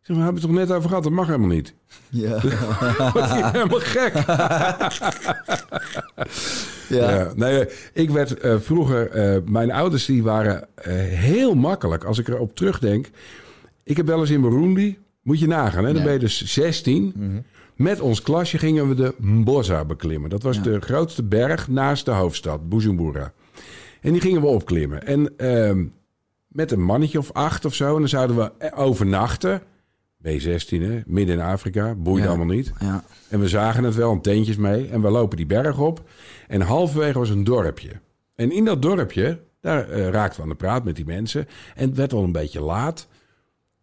Zeg, we hebben het toch net over gehad, dat mag helemaal niet. Ja. Hij helemaal gek. Ja. Ja, nee, ik werd eh, vroeger, eh, mijn ouders die waren eh, heel makkelijk. Als ik erop terugdenk. Ik heb wel eens in Burundi, moet je nagaan, hè, dan ben je dus 16. Met ons klasje gingen we de Mboza beklimmen. Dat was Ja. de grootste berg naast de hoofdstad, Bujumbura. En die gingen we opklimmen. En ehm, met een mannetje of acht of zo. En dan zouden we overnachten. B16, hè, midden in Afrika, boeit Ja. allemaal niet. Ja. En we zagen het wel, een tentjes mee. En we lopen die berg op. En halverwege was een dorpje. En in dat dorpje, daar eh, raakten we aan de praat met die mensen. En het werd al een beetje laat.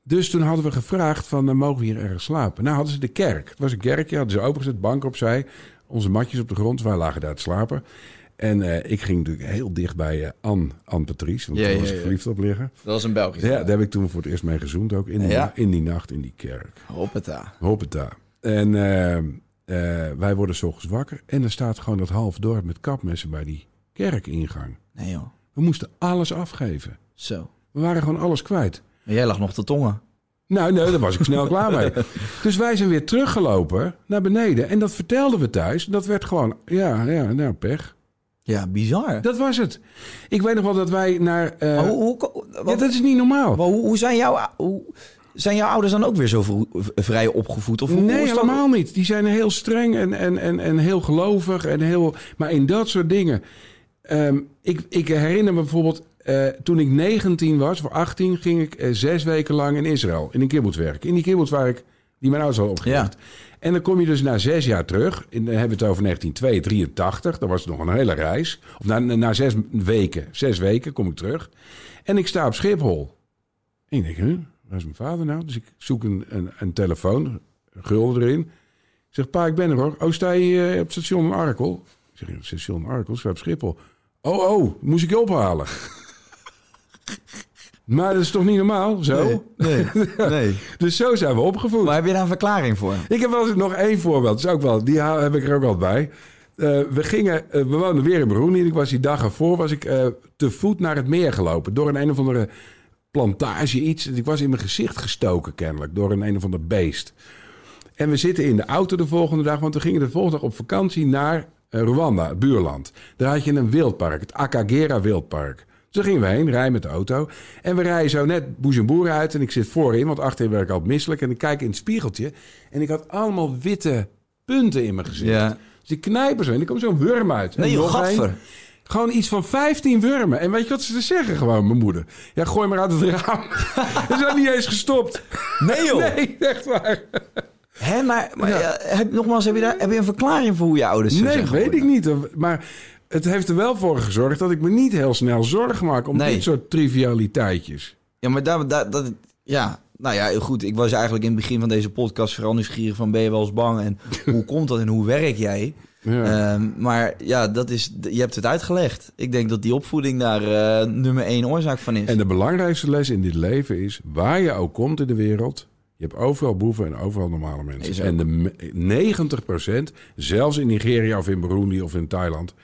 Dus toen hadden we gevraagd van, eh, mogen we hier ergens slapen? Nou hadden ze de kerk. Het was een kerkje, hadden ze opengezet, bank opzij. Onze matjes op de grond, wij lagen daar te slapen. En eh, ik ging natuurlijk heel dicht bij eh, Anne, Anne Patrice. Want Ja, daar was ik verliefd op liggen. Dat was een Belgisch. Ja, daar heb ik toen voor het eerst mee gezoend ook. In die, in die nacht in die kerk. Hoppata. Hoppeta. En eh, eh, wij worden s ochtends wakker. En er staat gewoon dat half dorp met kapmessen bij die kerkingang. Nee joh. We moesten alles afgeven. Zo. We waren gewoon alles kwijt. Maar jij lag nog te tongen. Nou, nee, daar was ik snel klaar mee. Dus wij zijn weer teruggelopen naar beneden. En dat vertelden we thuis. Dat werd gewoon, ja, ja, nou, pech. Ja, bizar. Dat was het. Ik weet nog wel dat wij naar... Maar hoe, hoe, ja, dat is niet normaal. maar hoe, hoe zijn jouw... Hoe, zijn jouw ouders dan ook weer zo vrij opgevoed? Of Nee, helemaal niet. Die zijn heel streng en, en, en, en heel gelovig. En heel, maar in dat soort dingen. Ehm, ik, ik herinner me bijvoorbeeld, eh, toen ik 19 was, voor 18, ging ik eh, zes weken lang in Israël. In een kibbutz werken. In die kibbutz waar ik, die mijn ouders hadden opgericht. En dan kom je dus na zes jaar terug. En dan hebben we het over 1982. Dat was nog een hele reis. Of na, na zes weken. Zes weken kom ik terug. En ik sta op Schiphol. En ik denk, huh, waar is mijn vader nou? Dus ik zoek een, een, telefoon, gulden erin. Ik zeg, pa, ik ben er hoor. Oh, sta je eh, op het station Arkel? Ik zeg, "Ja, het station Arkel, sta op Schiphol. Oh, oh, moest ik je ophalen? Maar dat is toch niet normaal, zo? Nee, nee. Dus zo zijn we opgevoed. Maar heb je daar een verklaring voor? Ik heb wel eens nog één voorbeeld. Dat is ook wel, die heb ik er ook al bij. Eh, we gingen, eh, we woonden weer in Burundi. En ik was die dag ervoor was ik eh, te voet naar het meer gelopen. Door een een of andere plantage iets. Ik was in mijn gezicht gestoken kennelijk. Door een een of ander beest. En we zitten in de auto de volgende dag. Want we gingen de volgende dag op vakantie naar Rwanda, het buurland. Daar had je een wildpark. Het Akagera wildpark. Dus daar gingen we heen, rijden met de auto. En we rijden zo net Bujumbura uit. En ik zit voorin, want achterin werd ik altijd misselijk. En ik kijk in het spiegeltje. En ik had allemaal witte punten in mijn gezicht. Ja. Dus die knijpen zo. En er komt zo'n worm uit. Nee joh, gadver. Gewoon iets van 15 wurmen. En weet je wat ze te zeggen gewoon, mijn moeder? Ja, gooi maar uit het raam. Ze zijn niet eens gestopt. Nee joh. Nee, echt waar. Hè, maar, maar ja, heb, nogmaals, heb je, daar, heb je een verklaring voor hoe je ouders zo Nee, zijn weet ik niet. Maar het heeft er wel voor gezorgd dat ik me niet heel snel zorgen maak om Nee. dit soort trivialiteitjes. Ja, maar daar, daar, dat, ja, nou ja, goed. Ik was eigenlijk in het begin van deze podcast vooral nieuwsgierig van ben je wel eens bang en hoe komt dat en hoe werk jij? Ja. Ehm, maar ja, dat is, je hebt het uitgelegd. Ik denk dat die opvoeding daar eh, nummer één oorzaak van is. En de belangrijkste les in dit leven is, waar je ook komt in de wereld, je hebt overal boeven en overal normale mensen. En de me- 90%, zelfs in Nigeria of in Burundi of in Thailand,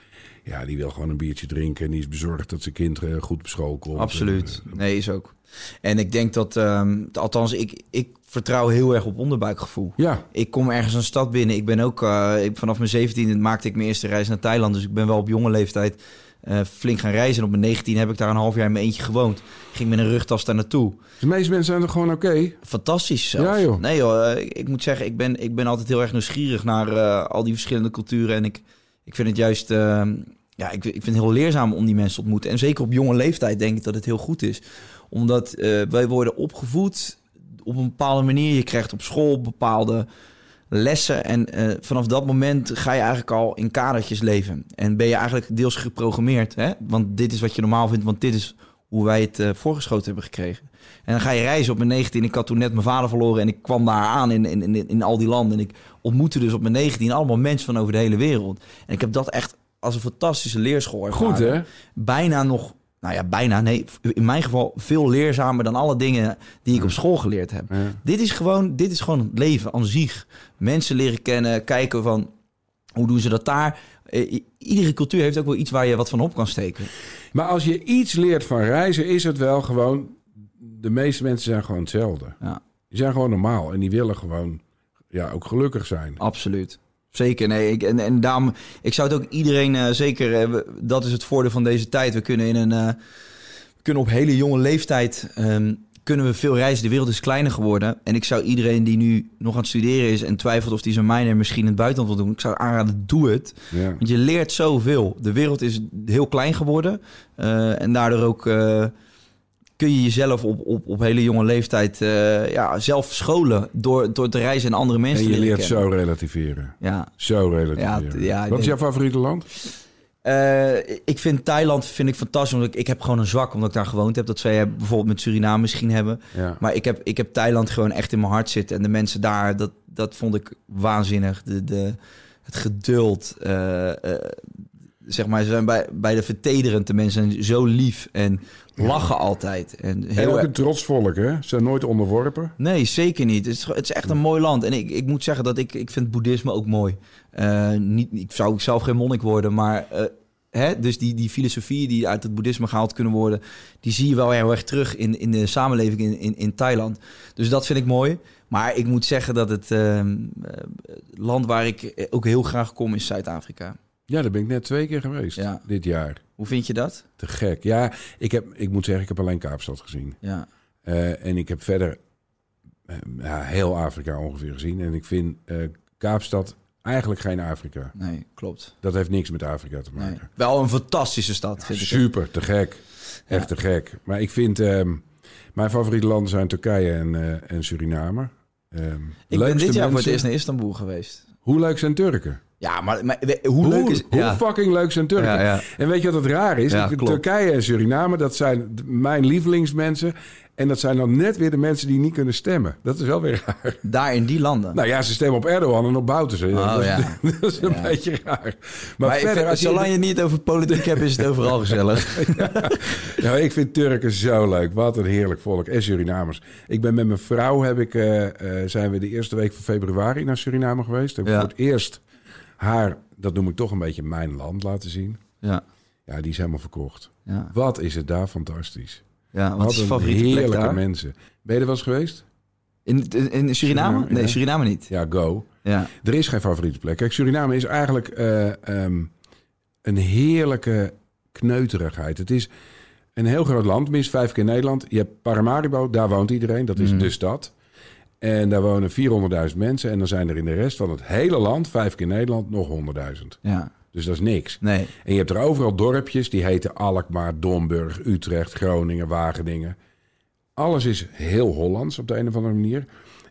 ja, die wil gewoon een biertje drinken en die is bezorgd dat zijn kind eh, goed op school komt. Absoluut. Eh, Nee, is ook. En ik denk dat, ehm, althans, ik, ik vertrouw heel erg op onderbuikgevoel. ja, Ik kom ergens een stad binnen. Ik ben ook, eh, ik, vanaf mijn 17e maakte ik mijn eerste reis naar Thailand. Dus ik ben wel op jonge leeftijd flink gaan reizen. En op mijn 19 heb ik daar een half jaar in mijn eentje gewoond. Ging met een rugtas daar naartoe. de meeste mensen zijn er gewoon oké. Fantastisch zelfs. Ja, joh. Nee joh, ik, ik moet zeggen, ik ben, ik ben altijd heel erg nieuwsgierig naar al die verschillende culturen. En ik, ik vind het juist, eh, ja, ik, ik vind het heel leerzaam om die mensen te ontmoeten. En zeker op jonge leeftijd denk ik dat het heel goed is. Omdat eh, wij worden opgevoed op een bepaalde manier. Je krijgt op school bepaalde lessen. En eh, vanaf dat moment ga je eigenlijk al in kadertjes leven. En ben je eigenlijk deels geprogrammeerd. Hè? Want dit is wat je normaal vindt, want dit is hoe wij het eh, voorgeschoten hebben gekregen. En dan ga je reizen op mijn 19. Ik had toen net mijn vader verloren en ik kwam daar aan in, in, in, in al die landen. En ik ontmoette dus op mijn 19 allemaal mensen van over de hele wereld. En ik heb dat echt als een fantastische leerschool ervaren. Goed hè? Bijna nog, nou ja, bijna, nee, in mijn geval veel leerzamer dan alle dingen die ik op school geleerd heb. Ja. Dit is gewoon, dit is gewoon het leven aan zich. Mensen leren kennen, kijken van hoe doen ze dat daar. Eh, iedere cultuur heeft ook wel iets waar je wat van op kan steken. Maar als je iets leert van reizen, is het wel gewoon... De meeste mensen zijn gewoon hetzelfde. Ja. Die zijn gewoon normaal en die willen gewoon ja, ook gelukkig zijn. Absoluut. Zeker, nee. Ik, en, en daarom, ik zou het ook iedereen, eh, zeker, eh, dat is het voordeel van deze tijd. We kunnen in een, we kunnen op hele jonge leeftijd, ehm, kunnen we veel reizen. De wereld is kleiner geworden. En ik zou iedereen die nu nog aan het studeren is en twijfelt of die zijn minor misschien in het buitenland wil doen, ik zou aanraden, doe het. Ja. Want je leert zoveel. De wereld is heel klein geworden. eh, en daardoor ook eh, kun je jezelf op, op, op hele jonge leeftijd eh, ja, zelf scholen door, door te reizen en andere mensen En je leert kennen. zo relativeren. Ja, Zo relativeren. Ja, ja, Wat is jouw favoriete land? Eh, ik vind Thailand vind ik fantastisch, omdat ik, ik heb gewoon een zwak omdat ik daar gewoond heb. Dat zij bijvoorbeeld met Suriname misschien hebben. Ja. Maar ik heb, ik heb Thailand gewoon echt in mijn hart zitten. En de mensen daar, dat, dat vond ik waanzinnig. De, de, het geduld. eh, eh, zeg maar, ze zijn bij, bij de vertederend. mensen zijn zo lief en lachen altijd. En En heel ook erg- een trots volk, hè? Ze zijn nooit onderworpen. Nee, zeker niet. Het is, het is echt een mooi land. En ik, ik moet zeggen dat ik, ik vind boeddhisme ook mooi. Eh, niet, ik zou zelf geen monnik worden, maar... eh, hè, dus die, die filosofieën die uit het boeddhisme gehaald kunnen worden... die zie je wel heel erg terug in, in de samenleving in, in, in Thailand. Dus dat vind ik mooi. Maar ik moet zeggen dat het ehm, eh, land waar ik ook heel graag kom is Zuid-Afrika. Ja, daar ben ik net twee keer geweest. Ja. Dit jaar. Hoe vind je dat? Te gek. Ja, ik, heb, ik moet zeggen, ik heb alleen Kaapstad gezien. Ja, Eh, en ik heb verder eh, ja, heel Afrika ongeveer gezien. En ik vind eh, Kaapstad eigenlijk geen Afrika. nee, klopt. Dat heeft niks met Afrika te maken. Nee. Wel een fantastische stad, vind ik. Super, te gek. Echt te gek. Maar ik vind... ehm, mijn favoriete landen zijn Turkije en, en Suriname. Ehm, Ik ben dit jaar voor het eerst naar Istanbul geweest. Hoe leuk zijn Turken? Ja, maar, hoe leuk is... Hoe ja. fucking leuk zijn Turken? Ja, ja. En weet je wat het raar is? Turkije en Suriname, dat zijn mijn lievelingsmensen. En dat zijn dan net weer de mensen die niet kunnen stemmen. Dat is wel weer raar. Daar in die landen. Nou ja, ze stemmen op Erdogan en op Bouterse. Oh, dat, is, ja. dat is een Ja. beetje raar. Maar, verder, als je... zolang je het niet over politiek hebt, is het overal gezellig. Nou, ik vind Turken zo leuk. Wat een heerlijk volk. En Surinamers. Ik ben met mijn vrouw, heb ik, eh, eh, zijn we de eerste week van februari naar Suriname geweest. Heb Ja. voor het eerst haar, dat noem ik toch een beetje mijn land, laten zien. Ja, Ja, die is helemaal verkocht. ja. Wat is het daar fantastisch. ja wat is favoriete plek heerlijke daar? mensen. Ben je er wel eens geweest? In, in, in Suriname? Suriname, Nee. Suriname niet. Ja, go. Ja, Er is geen favoriete plek. Kijk, Suriname is eigenlijk eh, ehm, een heerlijke kneuterigheid. Het is een heel groot land, minst vijf keer Nederland. Je hebt Paramaribo, daar woont iedereen. Dat is Mhm. de stad. En daar wonen 400.000 mensen. En dan zijn er in de rest van het hele land, vijf keer Nederland, nog 100.000. ja. Dus dat is niks. Nee. En je hebt er overal dorpjes, die heten Alkmaar, Domburg, Utrecht, Groningen, Wageningen. Alles is heel Hollands op de een of andere manier.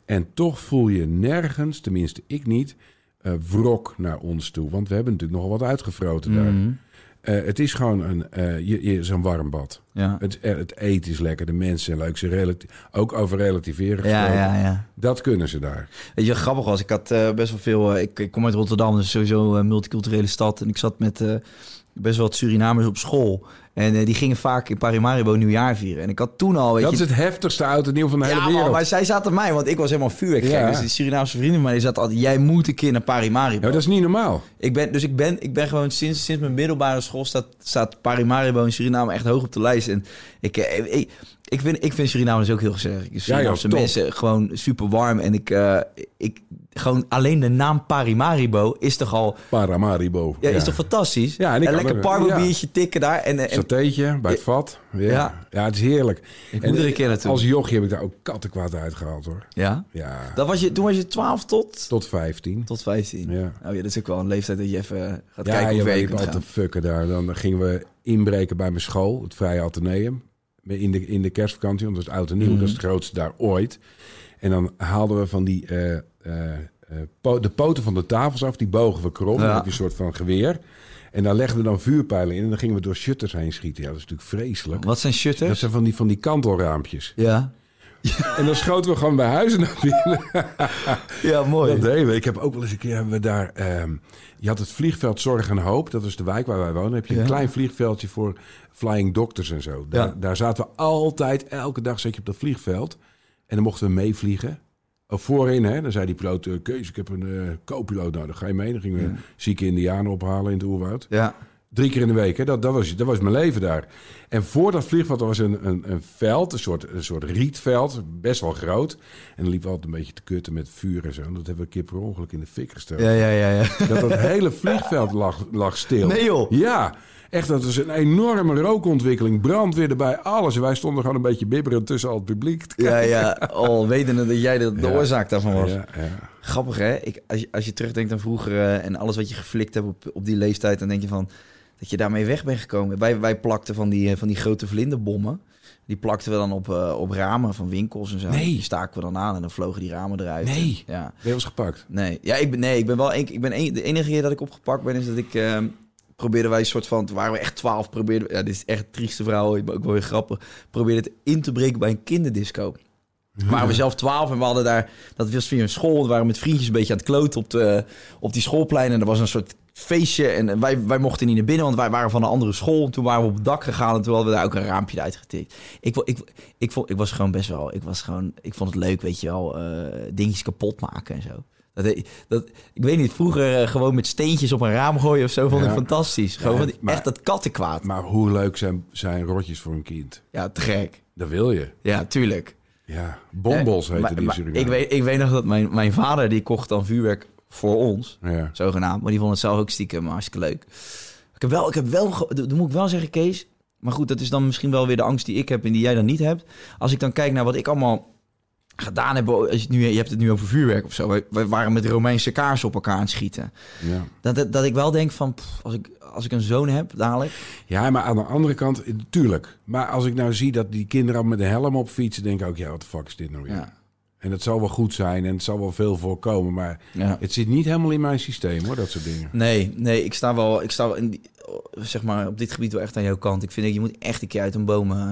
En toch voel je nergens, tenminste ik niet, eh, wrok naar ons toe. Want we hebben natuurlijk nogal wat uitgefroten daar. Eh, het is gewoon een, eh, je, je, zo'n warm bad. Ja. Het, eh, het eten is lekker, de mensen zijn leuk. Ze relati- ook over relativeren Ja, gesproken. ja, ja. Dat kunnen ze daar. Weet je, grappig was, ik had best wel veel... ik, ik kom uit Rotterdam, dus sowieso een multiculturele stad. En ik zat met best wel wat Surinamers op school. En eh, die gingen vaak in Paramaribo nieuwjaar vieren. En ik had toen al, weet Dat je... is het heftigste oud en nieuw van de hele ja, man, wereld. maar zij zaten mij, want ik was helemaal vuurwerk. Ja. Dus die Surinaamse vrienden mij, die zaten altijd... Jij moet een keer naar Paramaribo. Ja, maar dat is niet normaal. Ik ben, dus ik ben, ik ben gewoon sinds, sinds mijn middelbare school staat, staat Paramaribo in Suriname echt hoog op de lijst. En ik, eh, ik, ik, vind, ik vind Suriname dus ook heel gezellig. Surinaamse top. mensen gewoon super warm. En ik, eh, ik, gewoon alleen de naam Paramaribo is toch al, Paramaribo. ja, is toch fantastisch? Ja, en ik kan lekker er- parbo ja. biertje tikken daar. En, en, Satéetje bij het vat. Ja. Ja. ja. het is heerlijk. Ik er een keer naartoe. Als jochie heb ik daar ook kattenkwaad uitgehaald hoor. ja? Ja, Dat was je, toen was je 12 tot, tot 15. tot 15. Ja. Oh ja, dat is ook wel een leeftijd dat je even eh, gaat Ja, kijken hoe je ver je kunt al te gaan. fucken daar. Dan gingen we inbreken bij mijn school, het Vrije Atheneum. In de, in de kerstvakantie, want dat is oud en nieuw. Mhm. Dat is het grootste daar ooit. En dan haalden we van die... po- de poten van de tafels af, die bogen we krom. Ja. Een soort van geweer. En daar legden we dan vuurpijlen in. En dan gingen we door shutters heen schieten. Ja, dat is natuurlijk vreselijk. Wat zijn Dat shutters? zijn van die, van die kantelraampjes. Ja. En dan schoten we gewoon bij huizen naar binnen. ja, mooi. Dat deden we. Ik heb ook wel eens een keer hebben we daar. ehm, je had het vliegveld Zorg en Hoop. Dat is de wijk waar wij wonen. heb je Ja. een klein vliegveldje voor flying doctors en zo. Daar, Ja. daar zaten we altijd, elke dag zat je op dat vliegveld. En dan mochten we meevliegen. Of voorin, hè. Dan zei die piloot, eh, Kees, ik heb een eh co-piloot. Dan ga je mee. Dan gingen we zieke indianen ophalen in het oerwoud. Ja. Drie keer in de week, hè? Dat, dat, was, dat was mijn leven daar. En voor dat vliegveld was een, een, een veld, een soort, een soort rietveld, best wel groot. En dan liep altijd een beetje te kutten met vuur en zo. En dat hebben we een keer per ongeluk in de fik gestoken. Ja, ja, ja. ja. Dat het hele vliegveld lag, lag stil. Nee, joh. Ja, echt, dat was een enorme rookontwikkeling. Brandweer erbij, alles. Wij stonden gewoon een beetje bibberend tussen al het publiek. Ja, ja. Oh, wetende dat jij de, de Ja. oorzaak daarvan was. Ja, ja. Grappig, hè? Ik, als, je, als je terugdenkt aan vroeger eh, en alles wat je geflikt hebt op, op die leeftijd... dan denk je van dat je daarmee weg bent gekomen. Wij, wij plakten van die, eh, van die grote vlinderbommen. Die plakten we dan op, eh, op ramen van winkels en zo. Nee. Die staken we dan aan en dan vlogen die ramen eruit. Nee. Ja. Ben je wel eens gepakt? Nee, ja, ik ben, nee, ik ben wel één, ik ben één, de enige keer dat ik opgepakt ben, is dat ik eh, probeerde wij een soort van, toen waren we echt twaalf, probeerden, ja, dit is echt een trieste verhaal, maar ook wel weer grappig, probeerde het in te breken bij een kinderdisco. Waren we zelf twaalf en we hadden daar, dat was via een school, we waren met vriendjes een beetje aan het kloten op, de, op die schoolplein en er was een soort feestje en wij, wij mochten niet naar binnen, want wij waren van een andere school. En toen waren we op het dak gegaan en toen hadden we daar ook een raampje uitgetikt. Ik, ik, ik, vond, ik was gewoon best wel, ik was gewoon, ik vond het leuk, weet je wel, eh, dingetjes kapot maken en zo. Dat, dat, ik weet niet, vroeger eh, gewoon met steentjes op een raam gooien of zo vond ik fantastisch. Gewoon Ja, maar- echt dat kattenkwaad. Maar hoe leuk zijn, zijn rotjes voor een kind? Ja, te gek. Dat wil je. Ja, tuurlijk. Ja, bombels Eh, heette die maar ik, weet, ik weet nog dat mijn, mijn vader, die kocht dan vuurwerk voor ons. Ja. Zogenaamd. Maar die vond het zelf ook stiekem hartstikke leuk. Ik heb wel, ik heb wel, dat moet ik wel zeggen, Kees. Maar goed, dat is dan misschien wel weer de angst die ik heb en die jij dan niet hebt. Als ik dan kijk naar wat ik allemaal gedaan heb. Als je, het nu, je hebt het nu over vuurwerk of zo. Wij waren met Romeinse kaarsen op elkaar aan het schieten. Ja. Dat, dat, dat ik wel denk van, pff, als, ik, als ik een zoon heb dadelijk. ja, maar aan de andere kant, tuurlijk. Maar als ik nou zie dat die kinderen met een helm op fietsen, denk ik ook, ja, wat de fuck is dit nou weer? Ja. En het zal wel goed zijn en het zal wel veel voorkomen, maar Ja. het zit niet helemaal in mijn systeem hoor, dat soort dingen. Nee, nee, ik sta wel, ik sta wel in die, zeg maar, op dit gebied wel echt aan jouw kant. Ik vind dat je moet echt een keer uit een boom eh,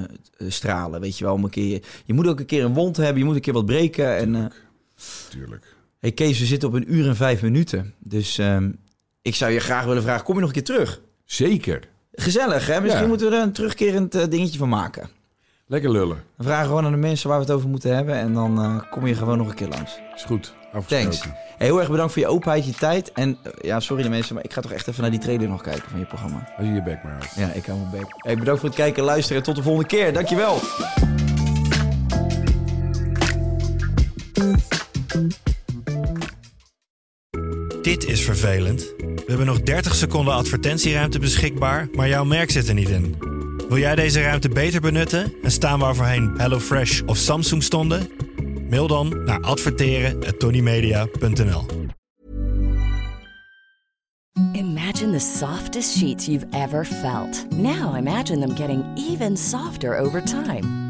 stralen, weet je wel. om Een keer, je moet ook een keer een wond hebben, je moet een keer wat breken. En, eh Tuurlijk. hey Kees, we zitten op een uur en vijf minuten. Dus ehm, ik zou je graag willen vragen, kom je nog een keer terug? Zeker. Gezellig, hè? Misschien Ja. moeten we er een terugkerend eh, dingetje van maken. Lekker lullen. Dan vragen we gewoon aan de mensen waar we het over moeten hebben. En dan eh, kom je gewoon nog een keer langs. Is goed. Afgesproken. Thanks. Hey, heel erg bedankt voor je openheid, je tijd. En eh, ja, sorry de mensen, maar ik ga toch echt even naar die trailer nog kijken van je programma. Als je je bek maar houdt. Ja, ik hou mijn bek. Hey, bedankt voor het kijken en luisteren. En tot de volgende keer. Dankjewel. Dit is vervelend. We hebben nog 30 seconden advertentieruimte beschikbaar, maar jouw merk zit er niet in. Wil jij deze ruimte beter benutten en staan waar voorheen HelloFresh of Samsung stonden? Mail dan naar adverteren@tonymedia.nl. Imagine the softest sheets you've ever felt. Now imagine them getting even softer over time.